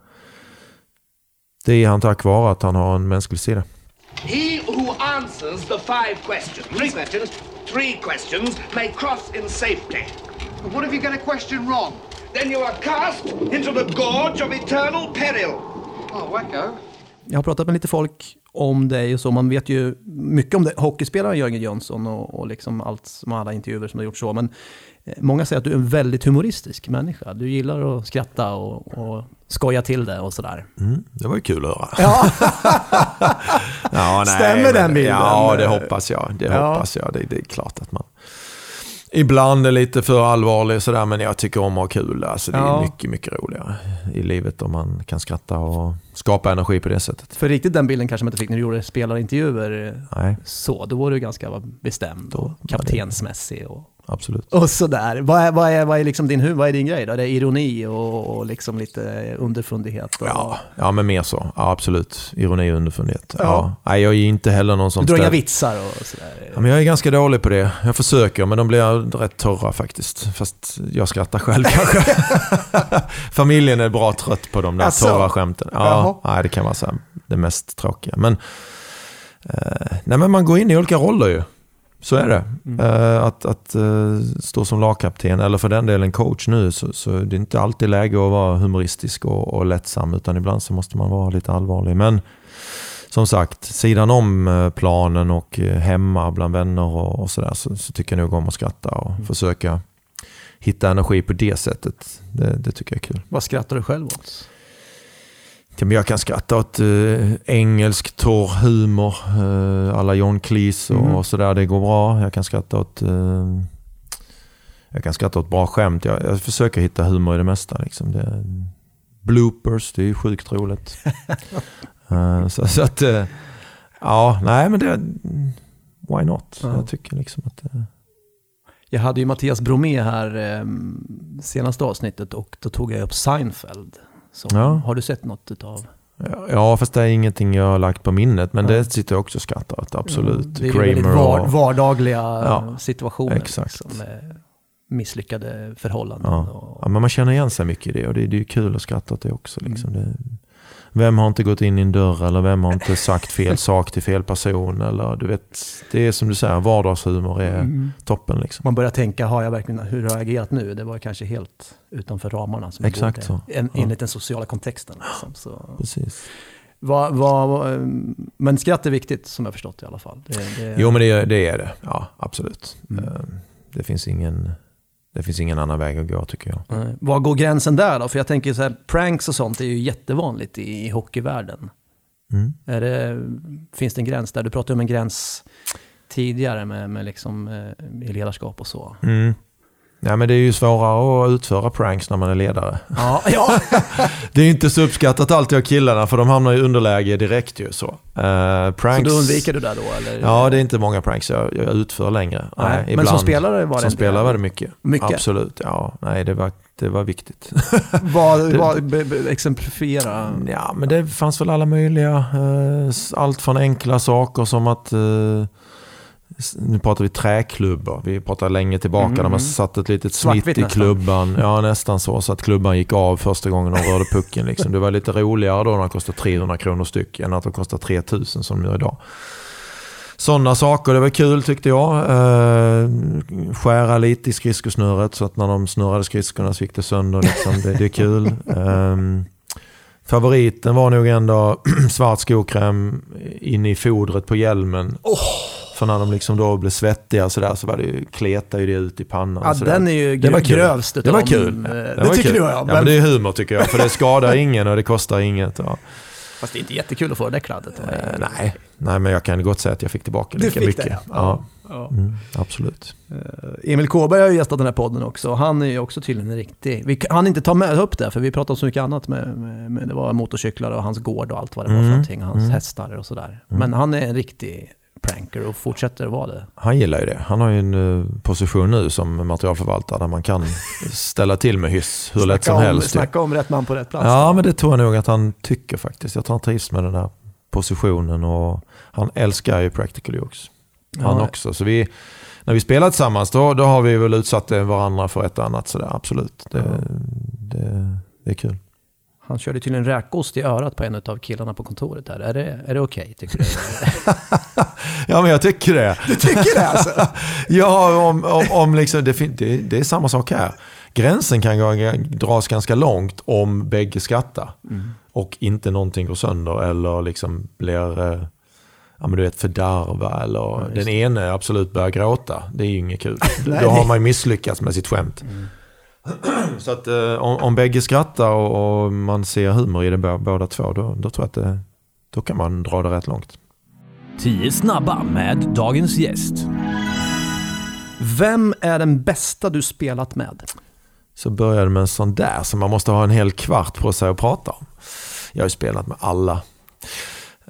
det är han tack vare att han har en mänsklig sida. He who answers the five questions. Three questions. Three questions may cross in safety. But what if you get a question wrong? Then you are cast into the gorge of eternal peril. Oh, wacko. Jag har pratat med lite folk om dig och så. Man vet ju mycket om det. hockeyspelaren Jörgen Jönsson och, och liksom allt som alla intervjuer som har gjort så. Men eh, många säger att du är en väldigt humoristisk människa. Du gillar att skratta och, och skoja till det och sådär. Mm, det var ju kul att höra. Ja, Ja, Stämmer men- den bilden? Ja, det hoppas jag. Det Ja. hoppas jag. Det, det är klart att man ibland är lite för allvarlig och sådär, men jag tycker om att ha kul. Alltså, det är Ja. mycket, mycket roligare i livet om man kan skratta och skapa energi på det sättet. för riktigt den bilden kanske man inte fick när du gjorde spelarintervjuer. Nej, Så, då var du ganska bestämd och Då det- kaptensmässig. Och, absolut. och sådär. Vad är, vad, är, vad, är liksom din, vad är din grej då? Det är ironi och, och liksom lite underfundighet? Och, Ja, ja, men mer så. Ja, absolut. Ironi och underfundighet. Ja. Ja. Nej, jag är inte heller någon som Du drar inga vitsar och sådär? Ja, men jag är ganska dålig på det. Jag försöker, men de blir rätt torra faktiskt. Fast jag skrattar själv kanske. Familjen är bra trött på de där Asså? torra skämten. Ja, nej, det kan vara så här, det mest tråkiga. Men, eh, nej, men man går in i olika roller ju. Så är det. Eh, att att eh, stå som lagkapten, eller för den delen coach nu, så, så det är inte alltid läge att vara humoristisk och, och lättsam, utan ibland så måste man vara lite allvarlig. Men som sagt, sidan om eh, planen och hemma bland vänner och, och sådär så, så tycker jag nog om att skratta och försöka hitta energi på det sättet. Det, det tycker jag är kul. Vad skrattar du själv åt? Men Jag kan skratta åt eh, engelsk torr humor, eh, alla John Cleese och, Mm. och sådär. Det går bra. Jag kan skratta åt, eh, jag kan skratta åt bra skämt. Jag, jag försöker hitta humor i det mesta. Liksom. Det, bloopers, det är ju sjukt roligt. Eh, så, så att, eh, ja, nej men det, why not? Ja. Jag tycker liksom att det, Jag hade ju Mattias Bromé här eh, senaste avsnittet och då tog jag upp Seinfeld. Så, Ja. Har du sett något utav? Ja, fast det är ingenting jag har lagt på minnet. Men Ja. det sitter jag också och skrattar åt, absolut. Det är ju väldigt Kramer var, och- vardagliga Ja, situationer. exakt. Liksom, misslyckade förhållanden. Ja. Och, Ja, men man känner igen sig mycket i det och det, det är kul att skratta åt det också. Liksom. Mm. Det, vem har inte gått in i en dörr eller vem har inte sagt fel sak till fel person? Eller, du vet, det är som du säger, vardagshumor är Mm. toppen. Liksom. Man börjar tänka, har jag verkligen, hur har jag agerat nu? Det var kanske helt utanför ramarna. Som Exakt så. En, Ja. Enligt den sociala kontexten. Liksom. Så, Precis. vad, vad, men skratt är viktigt som jag förstått i alla fall. Det, det, Jo, men det, det är det. Ja, absolut. Mm. Eh, Det, finns ingen, det finns ingen annan väg att gå tycker jag. Nej. Var går gränsen där då? För jag tänker så här, pranks och sånt är ju jättevanligt i hockeyvärlden. Mm. Är det, finns det en gräns där? Du pratade om en gräns tidigare med, med liksom, eh, ledarskap och så. Mm. Ja, men det är ju svårare att utföra pranks när man är ledare. Ja, ja. Det är inte så uppskattat alltid av killarna för de hamnar i underläge direkt ju. Så, så pranks, då undviker du det då? Eller? Ja, det är inte många pranks jag, jag utför längre. Nej, men ibland. som spelare var det Som spelare var det mycket. Mycket? Absolut, ja. Nej, det var, det var viktigt. Vad, vad, be, be, exemplifiera. ja, men det fanns väl alla möjliga. eh, Allt från enkla saker som att eh, nu pratar vi träklubbor. Vi pratar länge tillbaka där man satt ett litet snitt i nästan. klubban. Ja, nästan så. Så att klubban gick av första gången de rörde pucken. Liksom. Det var lite roligare då när de kostade 300 kronor styck än att de kostar 3000 som de gör idag. Sådana saker, det var kul tyckte jag. Eh, skära lite i skridskosnöret så att när de snurrade skridskorna så gick det sönder. Liksom. Det, det är kul. Eh, favoriten var nog ändå svart skokräm in i fodret på hjälmen. För när de liksom då blev svettiga så, där, så var det ju, kletade ju det ut i pannan. Ja, den är ju det var kul. grövst Det var kul. Eh, Det, det var tycker kul. du, ja, ja. men- men det är humor tycker jag. För det skadar ingen och det kostar inget. Ja. Fast det är inte jättekul att få det där kladdet. Eh, nej. nej, men jag kan gott säga att jag fick tillbaka lika fick mycket. det, ja. Ja. Mm, absolut. Emil Kåberg har ju gästat den här podden också. Han är ju också tydligen en riktig... Vi kan inte ta med upp det, för vi pratade om så mycket annat med, med, med det var motorcyklar och hans gård och allt vad det var för Mm. någonting. Hans hästar och sådär. Men han är en riktig pranker och fortsätter att vara det. Han gillar ju det. Han har ju en eh, position nu som materialförvaltare där man kan ställa till med hyss hur lätt som om, helst. Snacka om rätt man på rätt plats. Ja, men det tror jag nog att han tycker faktiskt. Jag tror han trivs med den där positionen och han älskar ju Practical Jokes. Han Ja. också. Så vi, när vi spelar tillsammans då, då har vi väl utsatt varandra för ett och annat sådär. Absolut. Det, det, det är kul. Han körde tydligen räkost i örat på en av killarna på kontoret där. Är det, är det okej, tycker du? Ja, men jag tycker det. du tycker det alltså? Ja, om, om, om liksom, det, det, det är samma sak här. Gränsen kan gå, dras ganska långt om bägge skrattar. Och inte någonting går sönder eller liksom blir eh, ja, men du vet, fördärva. Eller den ene absolut börjar gråta. Det är ju inget kul. Då har man ju misslyckats med sitt skämt. Så att eh, om, om bägge skrattar och, och man ser humor i det bå- båda två, då, då tror jag att det, då kan man dra det rätt långt. 10 snabba med dagens gäst. Vem är den bästa du spelat med? så började det med en sån där som man måste ha en hel kvart på sig att prata om. Jag har ju spelat med alla.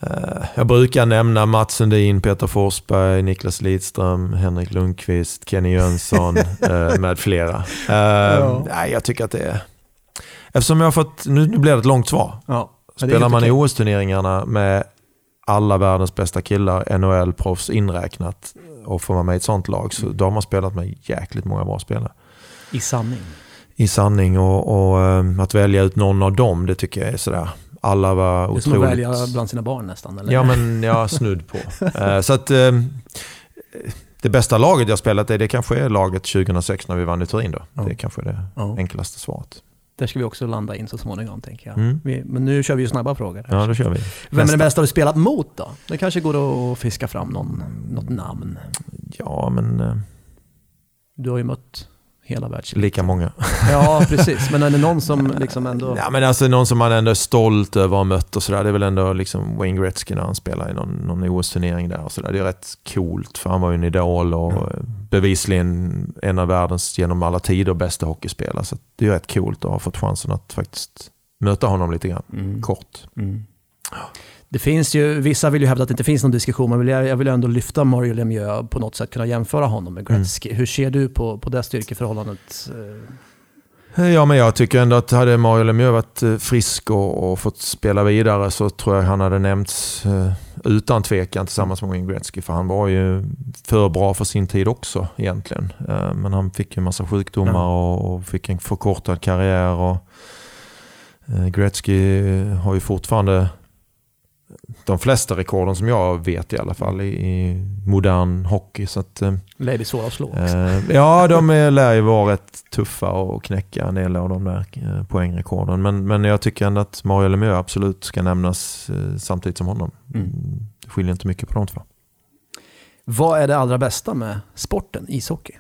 Eh, Jag brukar nämna Mats Sundin, Peter Forsberg, Niklas Lidström, Henrik Lundqvist, Kenny Jönsson eh, med flera. Eh, nej, Jag tycker att det är... Eftersom jag har fått... Nu blir det ett långt svar. Ja, Spelar man i OS-turneringarna med alla världens bästa killar, NHL-proffs inräknat, och får man med i ett sånt lag, så då har man spelat med jäkligt många bra spelare I sanning. i sanning och, och att välja ut någon av dem, det tycker jag är sådär. Alla var Det är som otroligt... att välja bland sina barn nästan. Eller? Ja, men jag snudd på. Eh, så att eh, det bästa laget jag spelat i, det kanske är laget 2006 när vi vann i Turin då. Ja. Det är kanske det Ja. enklaste svaret. Där ska vi också landa in så småningom tänker jag. Mm. Vi, men nu kör vi ju snabba frågor. Ja, då kör vi. Vem är den bästa du spelat mot då? Det kanske går att fiska fram någon, något namn. Ja, men eh, Du har ju mött hela världs... lika många. Ja, precis. Men är det någon som liksom ändå... Ja, men alltså någon som man ändå är stolt över att ha mött och sådär. Det är väl ändå liksom Wayne Gretzky när han spelar i någon, någon OS-turnering där och sådär. Det är rätt coolt för han var ju en idol och eh, bevisligen en av världens genom alla tider bästa hockeyspelare. Så det är rätt coolt att ha fått chansen att faktiskt möta honom lite grann. Mm. Kort. Det finns ju, vissa vill ju hävda att det inte finns någon diskussion, men jag, vill ändå lyfta Mario Lemieux på något sätt, kunna jämföra honom med Gretzky. Hur ser du på, på det styrkeförhållandet? eh? Ja, men jag tycker ändå att hade Mario Lemieux varit eh, frisk och, och fått spela vidare så tror jag han hade nämnts eh, utan tvekan tillsammans med Wayne Gretzky. För han var ju för bra för sin tid också egentligen. Eh, Men han fick ju en massa sjukdomar och, och fick en förkortad karriär. Och, eh, Gretzky har ju fortfarande de flesta rekorden som jag vet i alla fall i, i modern hockey. Så att, Lär bli svåra att slå. också. Eh, ja, de är, lär ju vara rätt tuffa och knäcka en del av de där eh, poängrekorden. Men, men jag tycker ändå att Mario Lemieux absolut ska nämnas eh, samtidigt som honom. Mm. Det skiljer inte mycket på de två. Vad är det allra bästa med sporten, ishockey?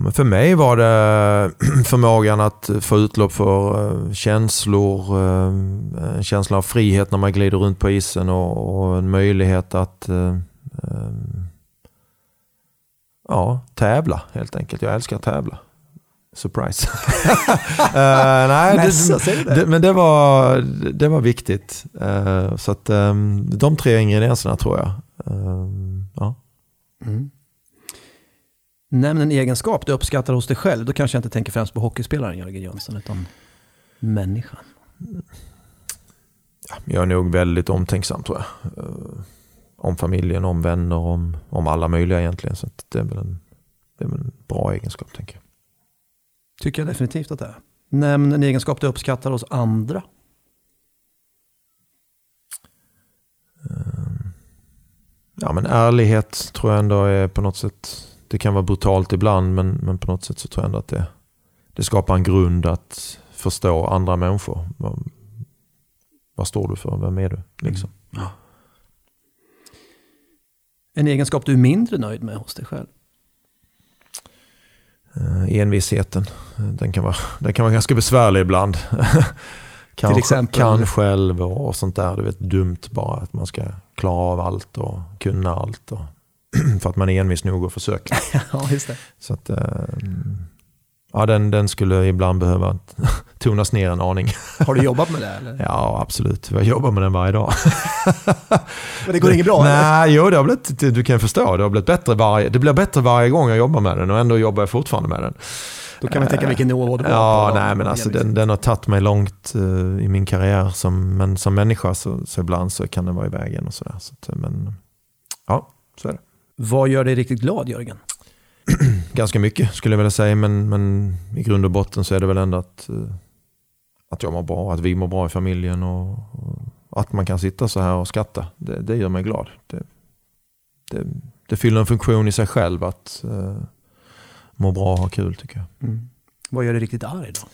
Men för mig var det förmågan att få utlopp för eh, känslor, eh, en känsla av frihet när man glider runt på isen och, och en möjlighet att eh, ja, tävla helt enkelt. Jag älskar att tävla. Surprise. Eh, nej, det? det, men det var, det var viktigt. Eh, så att, eh, de tre ingredienserna tror jag. Eh, ja. Mm. Nämn en egenskap du uppskattar hos dig själv. Då kanske jag inte tänker främst på hockeyspelaren Jörgen Jönsson, utan människan. Jag är nog väldigt omtänksam tror jag. Eh, om familjen, om vänner, om, om alla möjliga egentligen. Så det, är väl en, det är väl en bra egenskap tänker jag. Tycker jag definitivt att det är. Nämn en egenskap du uppskattar hos andra. Ja men ärlighet tror jag ändå är på något sätt, det kan vara brutalt ibland men, men på något sätt så tror jag ändå att det, det skapar en grund att förstå andra människor. Vad, vad står du för? Vem är du? Liksom. En egenskap du är mindre nöjd med hos dig själv. Eh, envisheten, den kan, vara, den kan vara ganska besvärlig ibland. kan, Till exempel? Kan själv och, och sånt där. Du vet, dumt bara att man ska klara av allt och kunna allt. Och för att man är envis nog och försöker. ja, just det. Så att, eh, ja, den, den skulle ibland behöva tonas ner en aning. Har du jobbat med det? Eller? Ja, absolut. Jag jobbar med den varje dag. Men det går inget bra? Nej, jo, det har blivit, du kan förstå, det har blivit bättre varje, det blir bättre varje gång jag jobbar med den och ändå jobbar jag fortfarande med den. Då kan man tänka vilken nivå du var Ja, på. nej men alltså den, den har tagit mig långt eh, i min karriär. Som, men som människa så, så ibland så kan den vara i vägen och sådär. Så att, men ja, så är det. Vad gör dig riktigt glad Jörgen? Ganska mycket skulle jag vilja säga. Men, men i grund och botten så är det väl ändå att, eh, att jag mår bra. Att vi mår bra i familjen. Och, och att man kan sitta så här och skratta. Det, det gör mig glad. Det, det, det fyller en funktion i sig själv att uh, må bra och ha kul tycker jag. Vad gör dig riktigt arg då?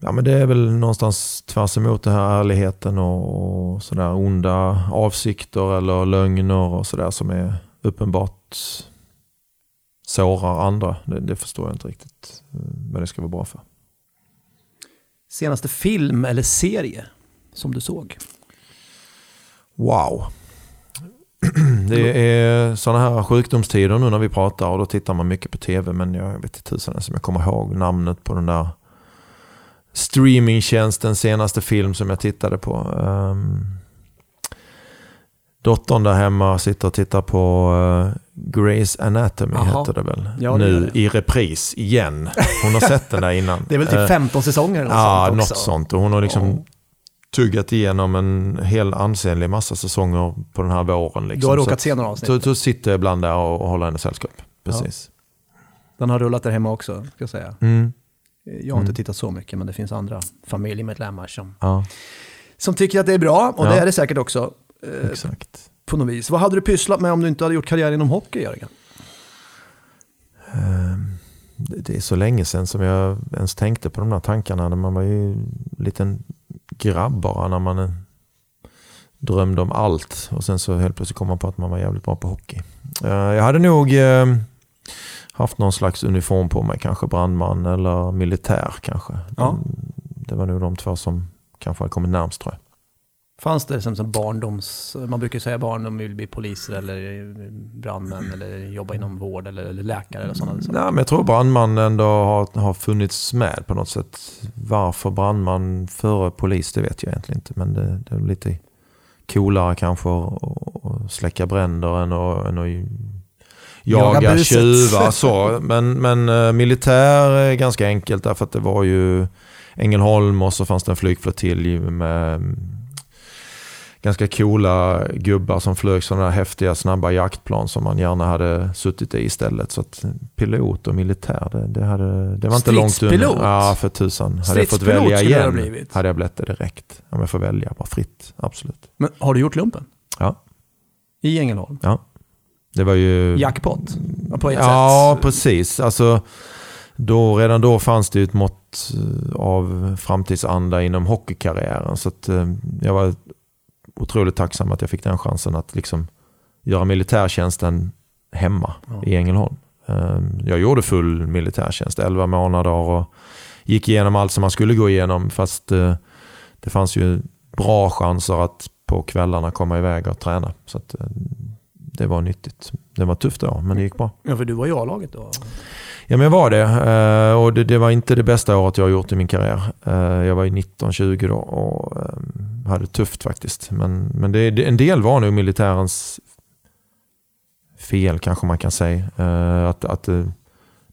Ja, men det är väl någonstans tvärs emot det här ärligheten och, och sådär onda avsikter eller lögner och sådär som är uppenbart sårar andra. Det, det förstår jag inte riktigt eh, vad det ska vara bra för. Senaste film eller serie som du såg? Wow. Det är sådana här sjukdomstider nu när vi pratar och då tittar man mycket på tv men jag vet inte tusan ens om jag kommer ihåg namnet på den där streamingtjänsten senaste film som jag tittade på. Um, dottern där hemma sitter och tittar på uh, Grey's Anatomy Jaha. heter det väl. Ja, det nu det. i repris igen. Hon har sett den där innan. Det är väl typ Eh, 15 säsonger eller Ja, sånt något sånt. Och hon har liksom Ja. tuggat igenom en hel ansenlig massa säsonger på den här våren. Liksom. Du har råkat se några avsnitt. Så, så sitter jag ibland där och, och håller henne sällskap. Precis. Den har rullat där hemma också, ska jag säga. Mm. Jag har inte tittat så mycket, men det finns andra familjemedlemmar som, Ja, som tycker att det är bra. Och Ja. det är det säkert också, eh, exakt. på något vis. Vad hade du pysslat med om du inte hade gjort karriär inom hockey, Jörgen? Ehm, Det är så länge sedan som jag ens tänkte på de där tankarna. När man var ju en liten grabb bara. När man eh, drömde om allt. Och sen så helt plötsligt kom man på att man var jävligt bra på hockey. Eh, Jag hade nog eh, haft någon slags uniform på mig. Kanske brandman eller militär kanske. Ja. Mm, Det var nog de två som kanske hade kommit närmst tror jag. Fanns det som, som barndoms... Man brukar säga barn de vill bli poliser eller brandmän eller jobba inom vård eller, eller läkare eller sådana saker. Nej, men jag tror brandman ändå har, har funnits med på något sätt. Varför brandman före polis, det vet jag egentligen inte. Men det, det är lite coolare kanske att släcka bränder än att, än att Jaga jaga tjuvar. Så. Men, men eh, militär är ganska enkelt därför att det var ju Ängelholm och så fanns det en flygflottilj med mm, ganska coola gubbar som flög sådana här häftiga snabba jaktplan som man gärna hade suttit i istället. Så att pilot och militär, det, det, hade, det var inte långt undan. Ja, för tusan. Hade jag fått välja igen hade jag blivit det direkt. Om jag får välja, bara fritt. Absolut. Men har du gjort lumpen? Ja, I Ängelholm? ja. Det var ju... Jackpot? Ja, På ett Ja, sätt. precis. Alltså, då, redan då fanns det ju ett mått eh, av framtidsanda inom hockeykarriären. Så att, eh, jag var otroligt tacksam att jag fick den chansen att liksom göra militärtjänsten hemma i Ängelholm. Eh, Jag gjorde full militärtjänst, 11 månader och gick igenom allt som man skulle gå igenom. Fast det fanns ju bra chanser att på kvällarna komma iväg och träna. Så att, det var nyttigt. Det var tufft då, men det gick bra. Ja, för du var i A-laget då. Ja men jag var det. Eh, och det, det var inte det bästa året jag har gjort i min karriär. Eh, jag var ju 19-20 då och eh, hade det tufft faktiskt. Men, men det, en del var nog militärens fel kanske man kan säga. Att, att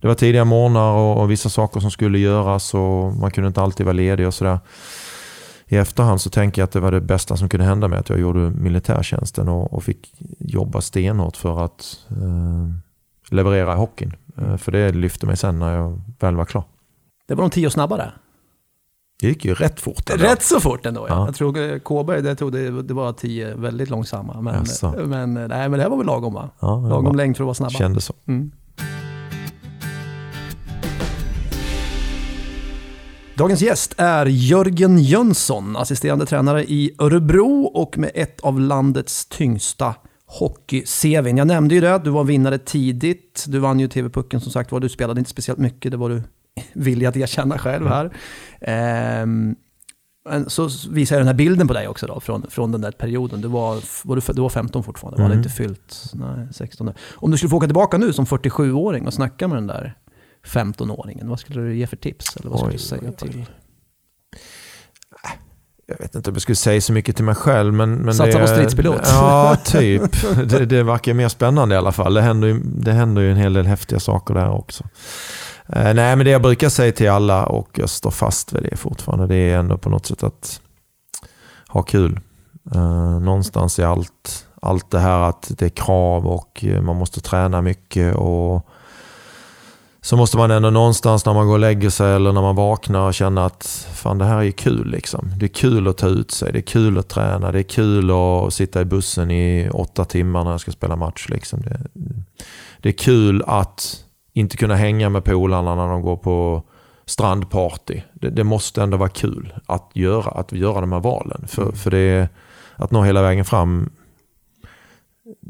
det var tidiga morgnar och, och vissa saker som skulle göras och man kunde inte alltid vara ledig och sådär. I efterhand så tänker jag att det var det bästa som kunde hända mig att jag gjorde militärtjänsten och, och fick jobba stenhårt för att eh, leverera i hockeyn. Eh, för det lyfte mig sen när jag väl var klar. Det var de tio snabbare. Det gick ju rätt fort. ändå. Rätt så fort ändå. Ja. Ja. Jag tror eh, Kåberg, det tog det, det var tio väldigt långsamma. Men, Jaså. men, eh, nej, men det här var väl lagom va? Ja, Lagom var- längd för att vara snabba. Kändes så. Mm. Dagens gäst är Jörgen Jönsson, assisterande tränare i Örebro och med ett av landets tyngsta hockey-CVn. Jag nämnde ju det, du var vinnare tidigt. Du vann ju TV-pucken som sagt var. Du spelade inte speciellt mycket, det var du villig att erkänna själv här. Ehm, så visar jag den här bilden på dig också då, från, från den där perioden. Du var, var, du, du var 15 fortfarande, var Mm. inte fyllt nej, 16. Om du skulle få åka tillbaka nu som 47-åring och snacka med den där 15-åringen, vad skulle du ge för tips? Eller vad skulle Oj, du säga oj, oj. till? Jag vet inte om jag skulle säga så mycket till mig själv. Men, men Satsa det, på stridspilot. Ja, typ. Det, det verkar mer spännande i alla fall. Det händer, ju, det händer ju en hel del häftiga saker där också. Eh, nej, men det jag brukar säga till alla och jag står fast vid det fortfarande. Det är ändå på något sätt att ha kul. Eh, någonstans i allt, allt det här att det är krav och man måste träna mycket. och så måste man ändå någonstans när man går och lägger sig eller när man vaknar känna att fan det här är kul liksom. Det är kul att ta ut sig, det är kul att träna, det är kul att sitta i bussen i åtta timmar när jag ska spela match. Liksom. Det, det är kul att inte kunna hänga med polarna när de går på strandparty. Det, det måste ändå vara kul att göra, att göra de här valen. För, för det är, att nå hela vägen fram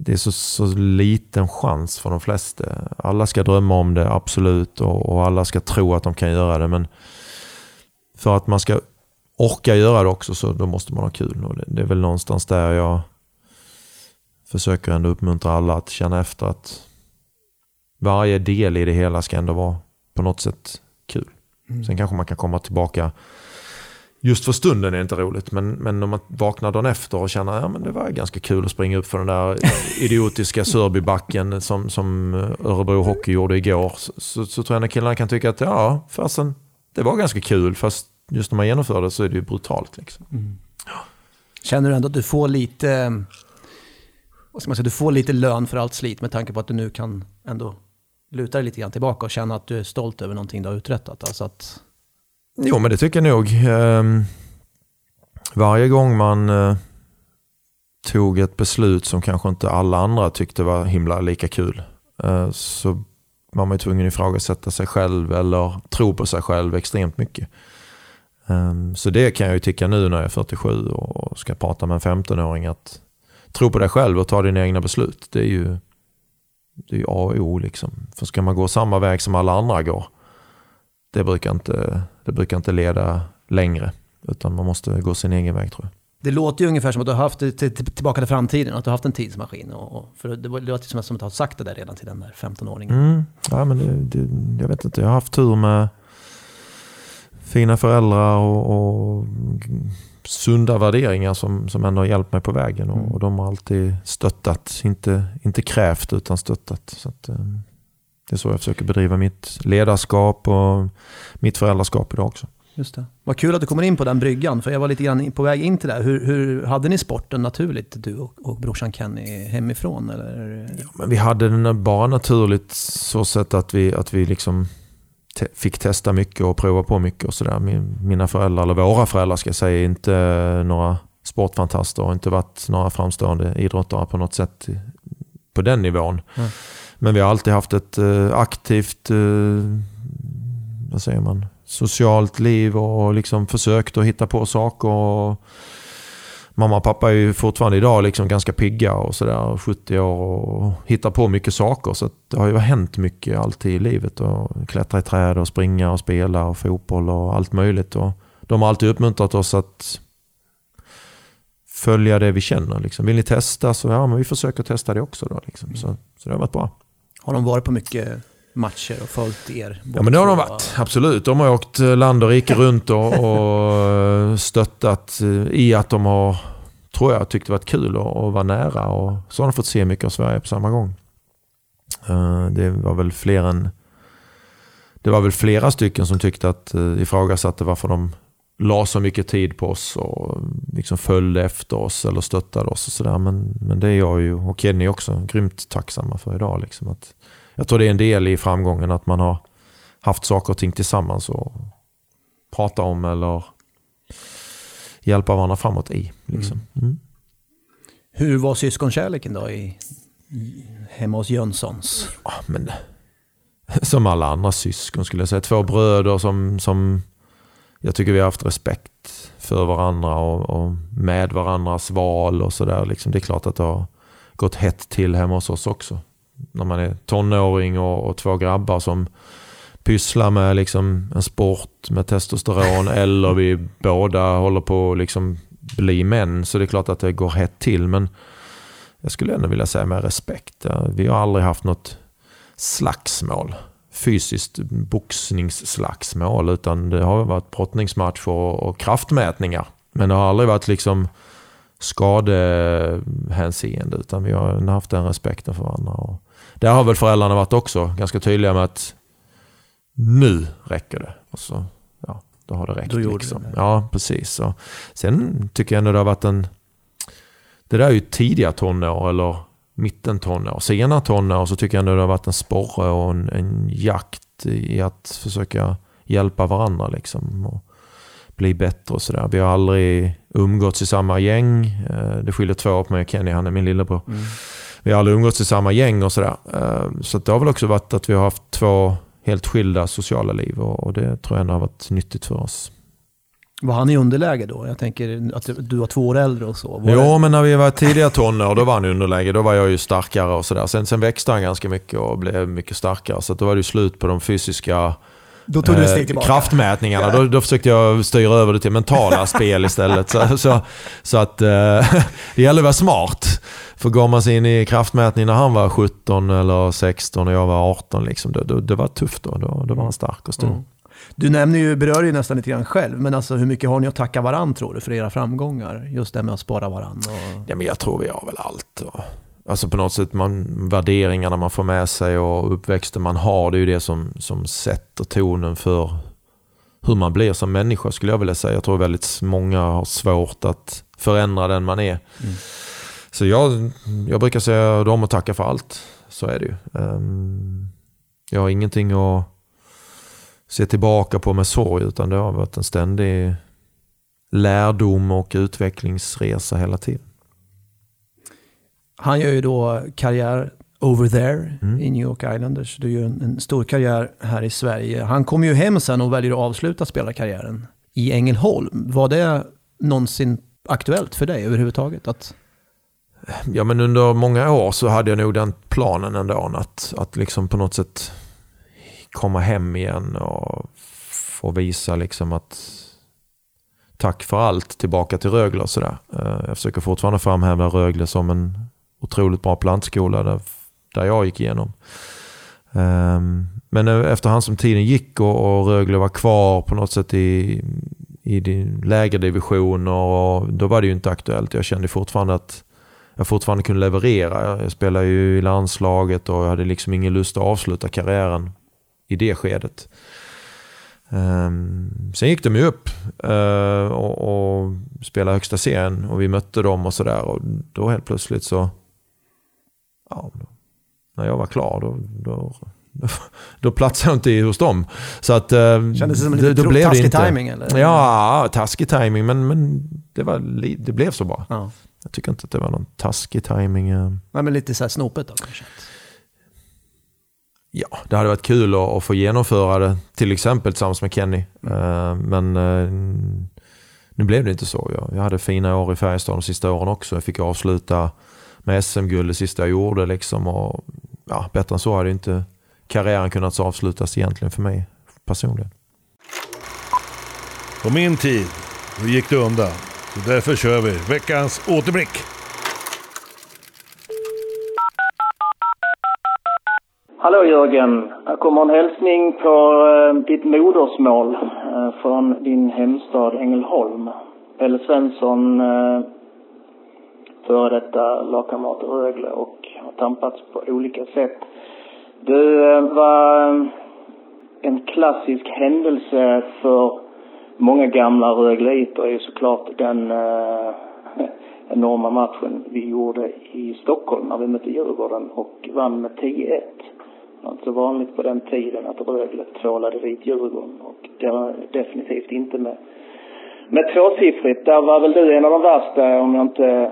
det är så, så liten chans för de flesta. Alla ska drömma om det, absolut. Och, och alla ska tro att de kan göra det. Men för att man ska orka göra det också så då måste man ha kul. Och det, det är väl någonstans där jag försöker ändå uppmuntra alla att känna efter att varje del i det hela ska ändå vara på något sätt kul. Sen kanske man kan komma tillbaka Just för stunden är det inte roligt, men, men om man vaknar dagen efter och känner att ja, men det var ganska kul att springa upp för den där idiotiska Sörbybacken som, som Örebro Hockey gjorde igår, så, så, så tror jag att killarna kan tycka att ja, fasen, det var ganska kul, fast just när man genomför det så är det ju brutalt. Liksom. Känner du ändå att du får lite, vad ska man säga, du får lite lön för allt slit med tanke på att du nu kan ändå luta dig lite grann tillbaka och känna att du är stolt över någonting du har uträttat? Alltså att, Jo, men det tycker jag nog. Ehm, varje gång man eh, tog ett beslut som kanske inte alla andra tyckte var himla lika kul eh, så var man ju tvungen att ifrågasätta sig själv eller tro på sig själv extremt mycket. Ehm, så det kan jag ju tycka nu när jag är 47 och ska prata med en 15-åring att tro på dig själv och ta dina egna beslut. Det är ju, det är ju A och O liksom. För ska man gå samma väg som alla andra går det brukar inte, det brukar inte leda längre. Utan man måste gå sin egen väg tror jag. det låter ju ungefär som att du har haft det till, till, tillbaka till framtiden, att du har haft en tidsmaskin. Och, för det, låter som att du har sagt det där redan till den där 15-åringen. Mm. Ja, men det, det, jag vet inte, jag har haft tur med fina föräldrar och, och sunda värderingar som, som ändå har hjälpt mig på vägen. Och, och de har alltid stöttat, inte, inte krävt utan stöttat. Så att, eh, det är så jag försöker bedriva mitt ledarskap och mitt föräldraskap idag också. Just det. Vad kul att du kommer in på den bryggan, för jag var lite grann på väg in till det. Hur, hur hade ni sporten naturligt, du och, och brorsan Kenny, hemifrån? Eller? Men vi hade den bara naturligt så sätt att vi, att vi liksom te fick testa mycket och prova på mycket och sådär. Min, mina föräldrar, eller våra föräldrar ska jag säga, är inte några sportfantaster och inte varit några framstående idrottare på något sätt på den nivån. Mm. Men vi har alltid haft ett eh, aktivt, eh, vad säger man, socialt liv och liksom försökt att hitta på saker. Och mamma och pappa är ju fortfarande idag liksom ganska pigga och sådär, 70 år och hittar på mycket saker. Så att det har ju hänt mycket alltid i livet. Och klättra i träd och springa och spela och fotboll och allt möjligt. Och de har alltid uppmuntrat oss att följa det vi känner. Liksom. Vill ni testa så ja, men vi försöker testa det också. Då, liksom. så, så det har varit bra. Har de varit på mycket matcher och följt er? Ja men det har de varit, absolut. De har åkt eh, land och rike runt och, och eh, stöttat eh, i att de har, tror jag, tyckt det varit kul att, att vara nära. Och så har de fått se mycket av Sverige på samma gång. Det var väl fler än, det var väl flera stycken som tyckte att, ifrågasatte varför de la så mycket tid på oss och liksom följde efter oss eller stöttade oss och sådär. Men, men det är jag ju och Kenny också grymt tacksamma för idag. Liksom att, jag tror det är en del i framgången att man har haft saker och ting tillsammans och prata om eller hjälpa varandra framåt i. Liksom. Mm. Hur var syskonkärleken då i, i, hemma hos Jönssons? Ja, men, som alla andra syskon skulle jag säga. Två bröder som, som jag tycker vi har haft respekt för varandra och, och med varandras val och sådär. Liksom, det är klart att det har gått hett till hemma hos oss också. När man är tonåring och, och två grabbar som pysslar med liksom en sport med testosteron eller vi båda håller på att liksom bli män. Så det är klart att det går hett till. Men jag skulle ändå vilja säga med respekt. Vi har aldrig haft något slagsmål. Fysiskt boxningsslagsmål. Utan det har varit brottningsmatcher och kraftmätningar. Men det har aldrig varit liksom skadehänseende. Utan vi har haft den respekten för varandra. Och där har väl föräldrarna varit också ganska tydliga med att nu räcker det. Och så, ja, då har det räckt. Då liksom. det. Ja, precis. Och sen tycker jag ändå det har varit en... Det där är ju tidiga tonår eller mitten tonår. Sena tonår så tycker jag ändå det har varit en sporre och en, en jakt i att försöka hjälpa varandra liksom. Och bli bättre och sådär. Vi har aldrig umgåtts i samma gäng. Eh, Det skiljer två år på mig och Kenny, han är min lillebror. Vi har aldrig umgåtts i samma gäng och sådär. Eh, Så det har väl också varit att vi har haft två helt skilda sociala liv och och det tror jag ändå har varit nyttigt för oss. Var han i underläge då? Jag tänker att du var två år äldre och så. Var Jo, det- men när vi var tidiga tonår då var han i underläge. Då var jag ju starkare och sådär. Sen, sen växte han ganska mycket och blev mycket starkare. Så att då var det ju slut på de fysiska Då tog du eh, steg tillbaka. kraftmätningarna. Då, då försökte jag styra över det till mentala spel istället. Så, så, så att eh, det gäller att vara smart. För går man sig in i kraftmätning när han var 17 eller 16 och jag var 18, liksom, då, då, det var tufft då. Då, då var han stark och stor. Mm. Du nämner ju, berör ju nästan lite grann själv, men alltså hur mycket har ni att tacka varandra tror du för era framgångar? Just det med att spara varandra. Och... Ja, men jag tror vi har väl allt. Och, alltså på något sätt, man, värderingarna man får med sig och uppväxten man har, det är ju det som, som sätter tonen för hur man blir som människa skulle jag vilja säga. Jag tror väldigt många har svårt att förändra den man är. Så jag, jag brukar säga dem och tacka för allt. Så är det ju. Ehm, jag har ingenting att se tillbaka på med sorg utan det har varit en ständig lärdom och utvecklingsresa hela tiden. Han gör ju då karriär over there Mm. i New York Islanders. Du gör en, en stor karriär här i Sverige. Han kommer ju hem sen och väljer att avsluta spelarkarriären i Ängelholm. Var det någonsin aktuellt för dig överhuvudtaget? Att... Ja men under många år så hade jag nog den planen ändå att, att liksom på något sätt komma hem igen och få visa liksom att tack för allt tillbaka till Rögle och sådär. Eh, jag försöker fortfarande framhäva Rögle som en otroligt bra plantskola där, där jag gick igenom. Ehm, men efterhand som tiden gick och, och Rögle var kvar på något sätt i, i din lägre divisioner och då var det ju inte aktuellt. Jag kände fortfarande att jag fortfarande kunde leverera. Jag spelade ju i landslaget och jag hade liksom ingen lust att avsluta karriären i det skedet. Um, sen gick de ju upp eh, och, och spelade högsta serien och vi mötte dem och sådär och då helt plötsligt så, ja, då, när jag var klar då, då, då, då platsade jag inte hos dem. Så att, eh, Kändes det som en då- blev taskig timing, eller? Ja, taskig timing men, men det, var, det blev så bra. Ja. Jag tycker inte att det var någon taskig timing. eh. Nej, men lite så här snopet då kanske. Ja, det hade varit kul att, att få genomföra det, till exempel tillsammans med Kenny. Eh, Men eh, nu blev det inte så. Jag, jag hade fina år i Färjestad de sista åren också. Jag fick avsluta med SM-guld det sista jag gjorde. Liksom, och, ja, bättre än så hade inte karriären kunnat avslutas egentligen för mig personligen. På min tid, då gick det undan. Så därför kör vi veckans återblick. Hallå Jörgen, här kommer en hälsning på eh, ditt modersmål eh, från din hemstad Ängelholm. Pelle Svensson, eh, före detta lagkamrat i Rögle och har tampats på olika sätt. Du eh, var eh, en klassisk händelse för många gamla Rögleiter är ju såklart den eh, enorma matchen vi gjorde i Stockholm när vi mötte Djurgården och vann med 10-1. Det var inte så vanligt på den tiden att Rögle tvålade dit Djurgården och det var definitivt inte med, med tvåsiffrigt. Där var väl du en av de värsta om jag inte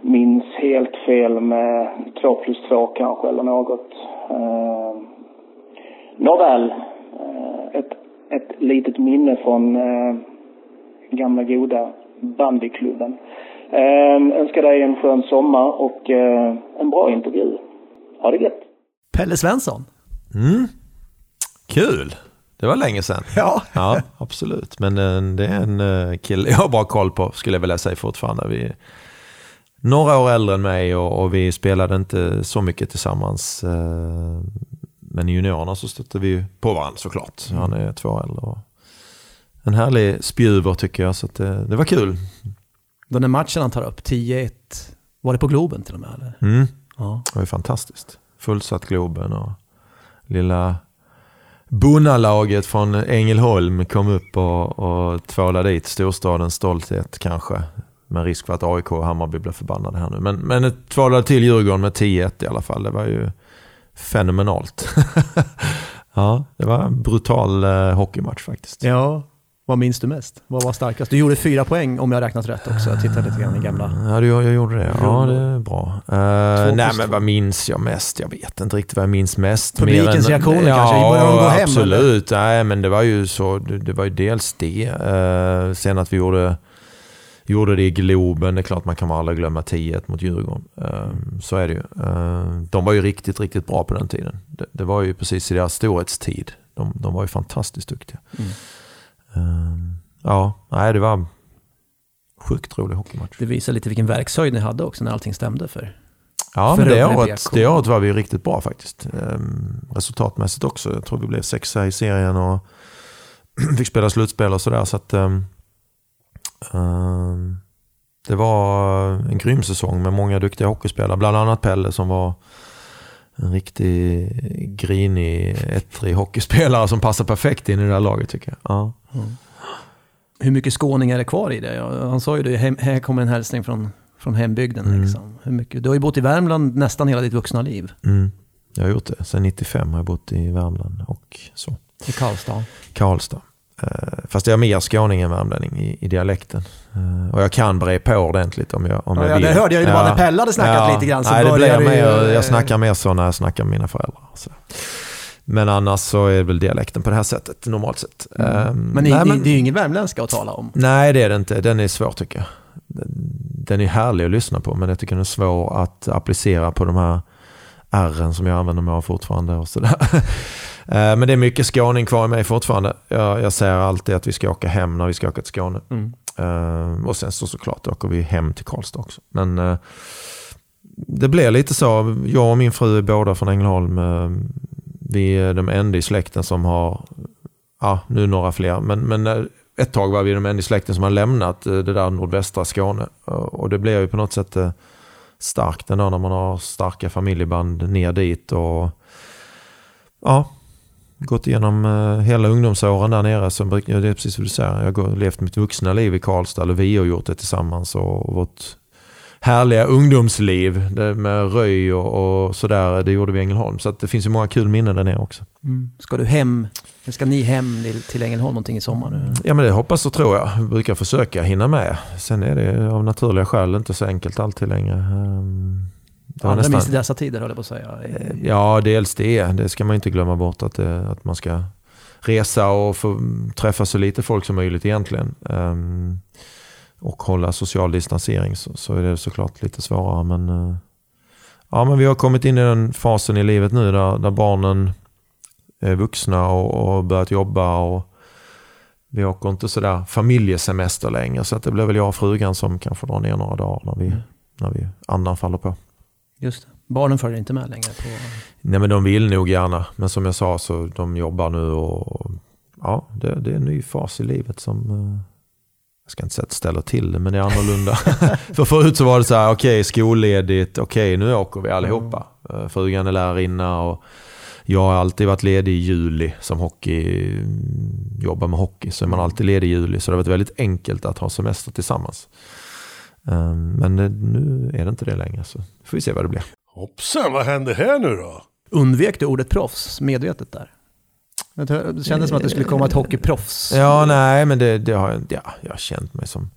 minns helt fel med två plus två kanske eller något. Eh, nåväl, eh, ett, ett litet minne från eh, gamla goda bandyklubben. Eh, önskar dig en skön sommar och eh, en bra intervju. Ha det gött! Pelle Svensson. Mm. Kul! Det var länge sedan. Ja. ja absolut. Men eh, det är en eh, kille jag har bra koll på, skulle jag vilja säga fortfarande. Vi är några år äldre än mig och, och vi spelade inte så mycket tillsammans. Eh, men i juniorerna så stötte vi på varandra såklart. Han är två år äldre. Och en härlig spjuver tycker jag, så det, det var kul. Den där matchen han tar upp, 10-1, var det på Globen till och med? Eller? Mm. Ja. Det var ju fantastiskt. Fullsatt Globen och lilla Bonnalaget från Ängelholm kom upp och, och tvålade dit storstadens stolthet kanske. Med risk för att AIK och Hammarby blev förbannade här nu. Men, men tvålade till Djurgården med 10-1 i alla fall. Det var ju fenomenalt. ja, det var en brutal eh, hockeymatch faktiskt. ja, vad minns du mest? Vad var starkast? Du gjorde fyra poäng om jag räknat rätt också. Jag tittade lite grann i gamla... Ja, det- jag gjorde det. Ja, det är bra. Uh, nej, men vad minns jag mest? Jag vet inte riktigt vad jag minns mest. Publikens reaktioner ja, kanske? Börjar de gå hem, absolut. Nej, men det var ju så. Det, det var ju dels det. Eh, sen att vi gjorde, gjorde det i Globen. Det är klart man kan aldrig glömma 10 mot Djurgården. Eh, så är det ju. De var ju riktigt, riktigt bra på den tiden. Det, det var ju precis i deras storhetstid. De, de var ju fantastiskt duktiga. Mm. Eh, ja, nej, det var sjukt rolig hockeymatch. Det visar lite vilken verkshöjd ni hade också när allting stämde för. Ja, för men det året, det året var vi riktigt bra faktiskt. Ehm, resultatmässigt också. Jag tror vi blev sexa i serien och fick spela slutspel och sådär. Så att, ehm, ehm, det var en grym säsong med många duktiga hockeyspelare. Bland annat Pelle som var en riktig grinig, ettrig hockeyspelare som passar perfekt in i det här laget tycker jag. Ja. Hur mycket skåning är det kvar i det? Ja, Han sa ju det, här kommer en hälsning från, från hembygden. Mm. Liksom. Hur mycket? Du har ju bott i Värmland nästan hela ditt vuxna liv. Mm. Jag har gjort det. Sen 95 har jag bott i Värmland och så. I Karlstad. Karlstad. Eh, Fast jag är mer skåning än värmlänning i, i dialekten. Eh, Och jag kan bre på ordentligt om jag, om Ja, jag ja, vill. det hörde jag ju bara när Pelle hade snackat lite grann, så nej, det blir mer, eh, jag snackar mer så när jag snackar med mina föräldrar. Så. Men annars så är det väl dialekten på det här sättet, normalt sett. Mm. Men, ni, nej, ni, det är ju ingen värmländska att tala om. Nej, det är det inte. Den är svår tycker jag. Den- Den är härlig att lyssna på, men jag tycker den är svår att applicera på de här R'n som jag använder mig av fortfarande. Och sådär. Eh, Men det är mycket skåning kvar i mig fortfarande. Jag, jag säger alltid att vi ska åka hem när vi ska åka till Skåne. Mm. Eh, Och sen så såklart åker vi hem till Karlstad också. Men eh, det blir lite så. Jag och min fru är båda från Ängelholm. Eh, vi är de enda i släkten som har, ja nu några fler, men, men eh, ett tag var vi de enda i släkten som har lämnat eh, det där nordvästra Skåne. Eh, och det blir ju på något sätt starkt ändå när man har starka familjeband ner dit. Och ja, gått igenom hela ungdomsåren där nere. Så det är precis som du säger. Jag har levt mitt vuxna liv i Karlstad. Eller vi har gjort det tillsammans. Och vårt härliga ungdomsliv det med röj och, och sådär. Det gjorde vi i Ängelholm. Så att det finns ju många kul minnen där nere också. Ska du hem, ska ni hem till- till Ängelholm någonting i sommar nu? Ja men det hoppas och tror jag. Vi brukar försöka hinna med. Sen är det av naturliga skäl inte så enkelt alltid längre. Ehm, det Allra nästan- minst i dessa tider höll jag på att säga. Ja, dels det. Det ska man inte glömma bort att, det, att man ska resa och få träffa så lite folk som möjligt egentligen. Ehm, och hålla social distansering så, så är det såklart lite svårare. Men, eh, ja, men vi har kommit in i den fasen i livet nu där, där barnen är vuxna och, och börjat jobba. och vi åker inte sådär familjesemester längre så att det blir väl jag och frugan som kanske drar ner några dagar när vi, när vi andan faller på. Just det. Barnen följer inte med längre på... Nej men de vill nog gärna. Men som jag sa så de jobbar nu och ja, det, det är en ny fas i livet som eh, jag ska inte säga att det ställer till det, men det är annorlunda. För förut så var det så här, okej skolledigt, okej nu åker vi allihopa. Eh, Frugan är lärarinna och Jag har alltid varit ledig i juli som hockey, jobbar med hockey. Så är man alltid ledig i juli. Så det har varit väldigt enkelt att ha semester tillsammans. Ehm, Men nu är det inte det längre. Så får vi se vad det blir. Hoppsan, vad händer här nu då? Undvek du ordet proffs medvetet där? Det kändes som att det skulle komma ett hockeyproffs. Ja, nej, men det, det har. Ja, jag har känt mig som...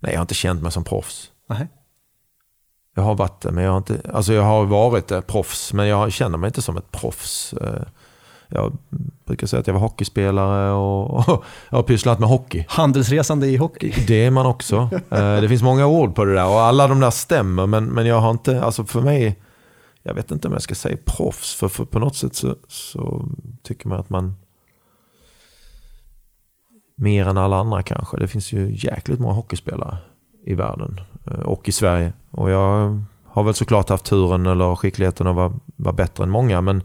Nej, jag har inte känt mig som proffs. Nej. Jag har varit det, men jag har inte... Alltså jag har varit det, proffs, men jag känner mig inte som ett proffs. Eh, Jag brukar säga att jag var hockeyspelare och, och jag har pysslat med hockey. Handelsresande i hockey. Det är man också. Eh, Det finns många ord på det där och alla de där stämmer, men, men jag har inte... Alltså för mig... Jag vet inte om jag ska säga proffs, för, för på något sätt så, så tycker man att man... Mer än alla andra kanske. Det finns ju jäkligt många hockeyspelare i världen eh, och i Sverige. Och jag har väl såklart haft turen eller skickligheten att vara, vara bättre än många, men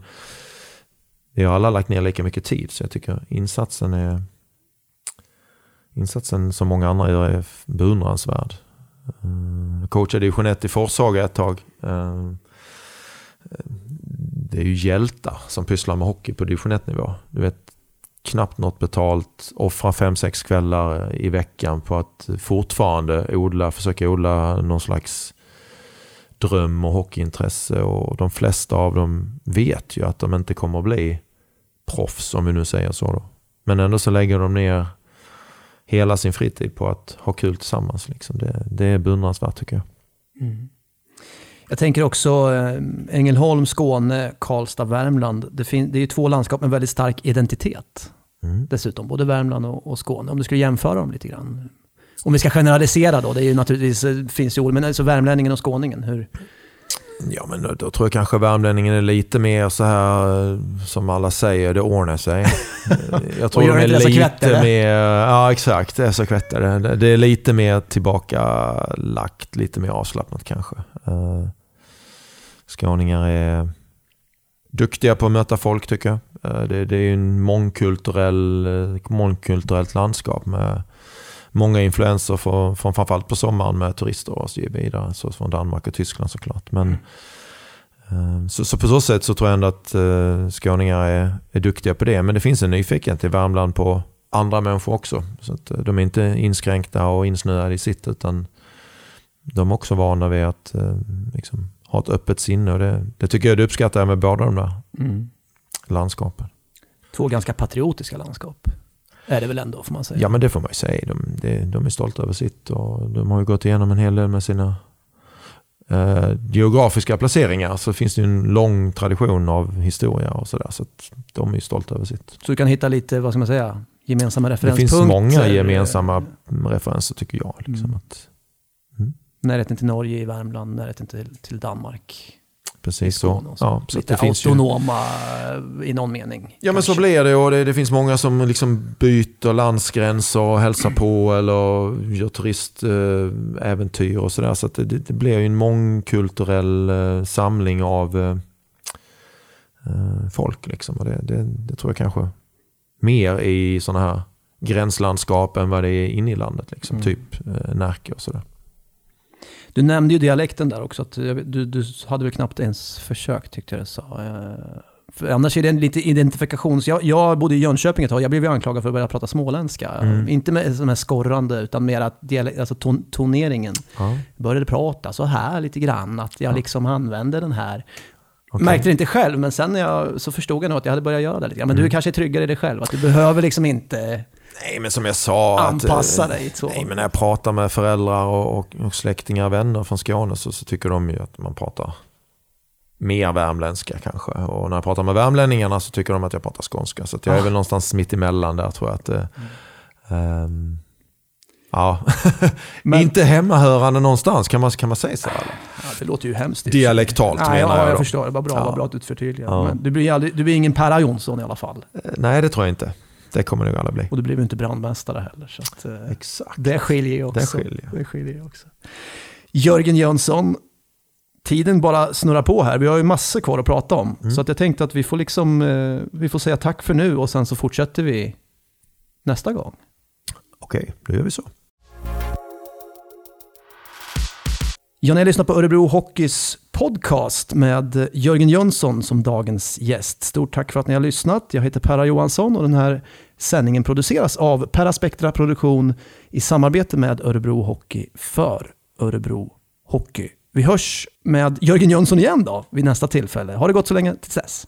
vi har alla lagt ner lika mycket tid, så jag tycker insatsen är... Insatsen som många andra gör är beundransvärd. Eh, jag coachade division 1 i Forshaga ett tag. Eh, det är ju hjältar som pysslar med hockey på division 1-nivå. Du vet, knappt något betalt, offra fem sex kvällar i veckan på att fortfarande odla, försöka odla någon slags dröm och hockeyintresse. Och de flesta av dem vet ju att de inte kommer att bli proffs, om vi nu säger så. Då. Men ändå så lägger de ner hela sin fritid på att ha kul tillsammans. Liksom. Det, det är beundransvärt tycker jag. Mm. Jag tänker också eh, Ängelholm, Skåne, Karlstad, Värmland. Det, fin- det är ju två landskap med väldigt stark identitet. Mm. Dessutom, både Värmland och, och Skåne. Om du skulle jämföra dem lite grann. Om vi ska generalisera då, det är ju naturligtvis, eh, finns ju men alltså värmlänningen och skåningen, hur? Ja, men då, tror jag kanske värmlänningen är lite mer så här eh, som alla säger, det ordnar sig. Jag tror de är lite mer, ja exakt, det är så kvättare. Det- är lite mer tillbakalagt, lite mer avslappnat kanske. Eh, Skåningar är duktiga på att möta folk tycker jag. Eh, Det, är ju en mångkulturell, mångkulturellt landskap med många influenser från, från framförallt på sommaren med turister och så vidare. Så från Danmark och Tyskland såklart. Men, eh, så, så på så sätt så tror jag ändå att eh, skåningar är, är duktiga på det. Men det finns en nyfikenhet i Värmland på andra människor också. Så att eh, de är inte inskränkta och insnöade i sitt utan de är också vana vid att eh, liksom, ha ett öppet sinne. Och det, det tycker jag det uppskattar med båda de där Mm. landskapen. Två ganska patriotiska landskap. Är det väl ändå, får man säga. Ja men det får man ju säga. De, de, de är stolta över sitt och de har ju gått igenom en hel del med sina eh, geografiska placeringar. Så finns det ju en lång tradition av historia och sådär. Så att de är ju stolta över sitt. Så du kan hitta lite, vad ska man säga, gemensamma Det referenspunkter. finns många gemensamma referenser tycker jag. Liksom, Mm. att, Närheten till Norge i Värmland, närheten till, till Danmark. Precis så. Så. Ja, så lite det finns ju, autonoma eh, i någon mening. Ja men så kanske. blir det och det, det finns många som liksom byter landsgränser och hälsar på eller gör turistäventyr och sådär. Så att det, det blir ju en mångkulturell eh, samling av eh, folk. Liksom. Och det, det, det tror jag kanske mer i sådana här gränslandskap än vad det är inne i landet. Liksom. Mm. Typ eh, Närke och sådär. Du nämnde ju dialekten där också. Att du, du hade väl knappt ens försökt tyckte jag du sa. Eh, För annars är det en lite identifikations... Jag, jag bodde i Jönköping ett tag. Jag blev ju anklagad för att börja prata småländska. Mm. Inte med som här skorrande, utan mer att dialek, alltså ton, toneringen. Ja. Började prata så här lite grann. Att jag Ja. liksom använde den här. Okej. Märkte det inte själv, men sen jag, så förstod jag nog att jag hade börjat göra det lite grann. Men Mm. du kanske är tryggare i dig själv. Att du behöver liksom inte Nej men som jag sa. att, anpassa eh, dig. Så. Nej, men när jag pratar med föräldrar och, och, och släktingar och vänner från Skåne så, så tycker de ju att man pratar mer värmländska kanske. Och när jag pratar med värmlänningarna så tycker de att jag pratar skånska. Så att jag är Ah. väl någonstans mitt emellan där tror jag. att det, ehm, Ja, Men- inte hemmahörande någonstans kan man, kan man säga så? Eller? Ja, det låter ju hemskt. Dialektalt Nej, menar ja, jag jag förstår. Det var bra, Ja. var bra att du förtydligade. Ja. Men du blir, ju aldrig, du blir ingen Per Jonsson i alla fall. Eh, Nej, det tror jag inte. Det kommer nog alla bli. Och du blev ju inte brandmästare heller. Så att, eh, Exakt. det skiljer ju också. Det skiljer. Det skiljer också. Jörgen Jönsson, tiden bara snurrar på här. Vi har ju massor kvar att prata om. Mm. Så att jag tänkte att vi får, liksom, eh, vi får säga tack för nu och sen så fortsätter vi nästa gång. Okej, då gör vi så. Ja, ni lyssnat på Örebro Hockeys podcast med Jörgen Jönsson som dagens gäst. Stort tack för att ni har lyssnat. Jag heter Perra Johansson och den här sändningen produceras av Peraspectra Produktion i samarbete med Örebro Hockey för Örebro Hockey. Vi hörs med Jörgen Jönsson igen då vid nästa tillfälle. Ha det gott så länge tills dess.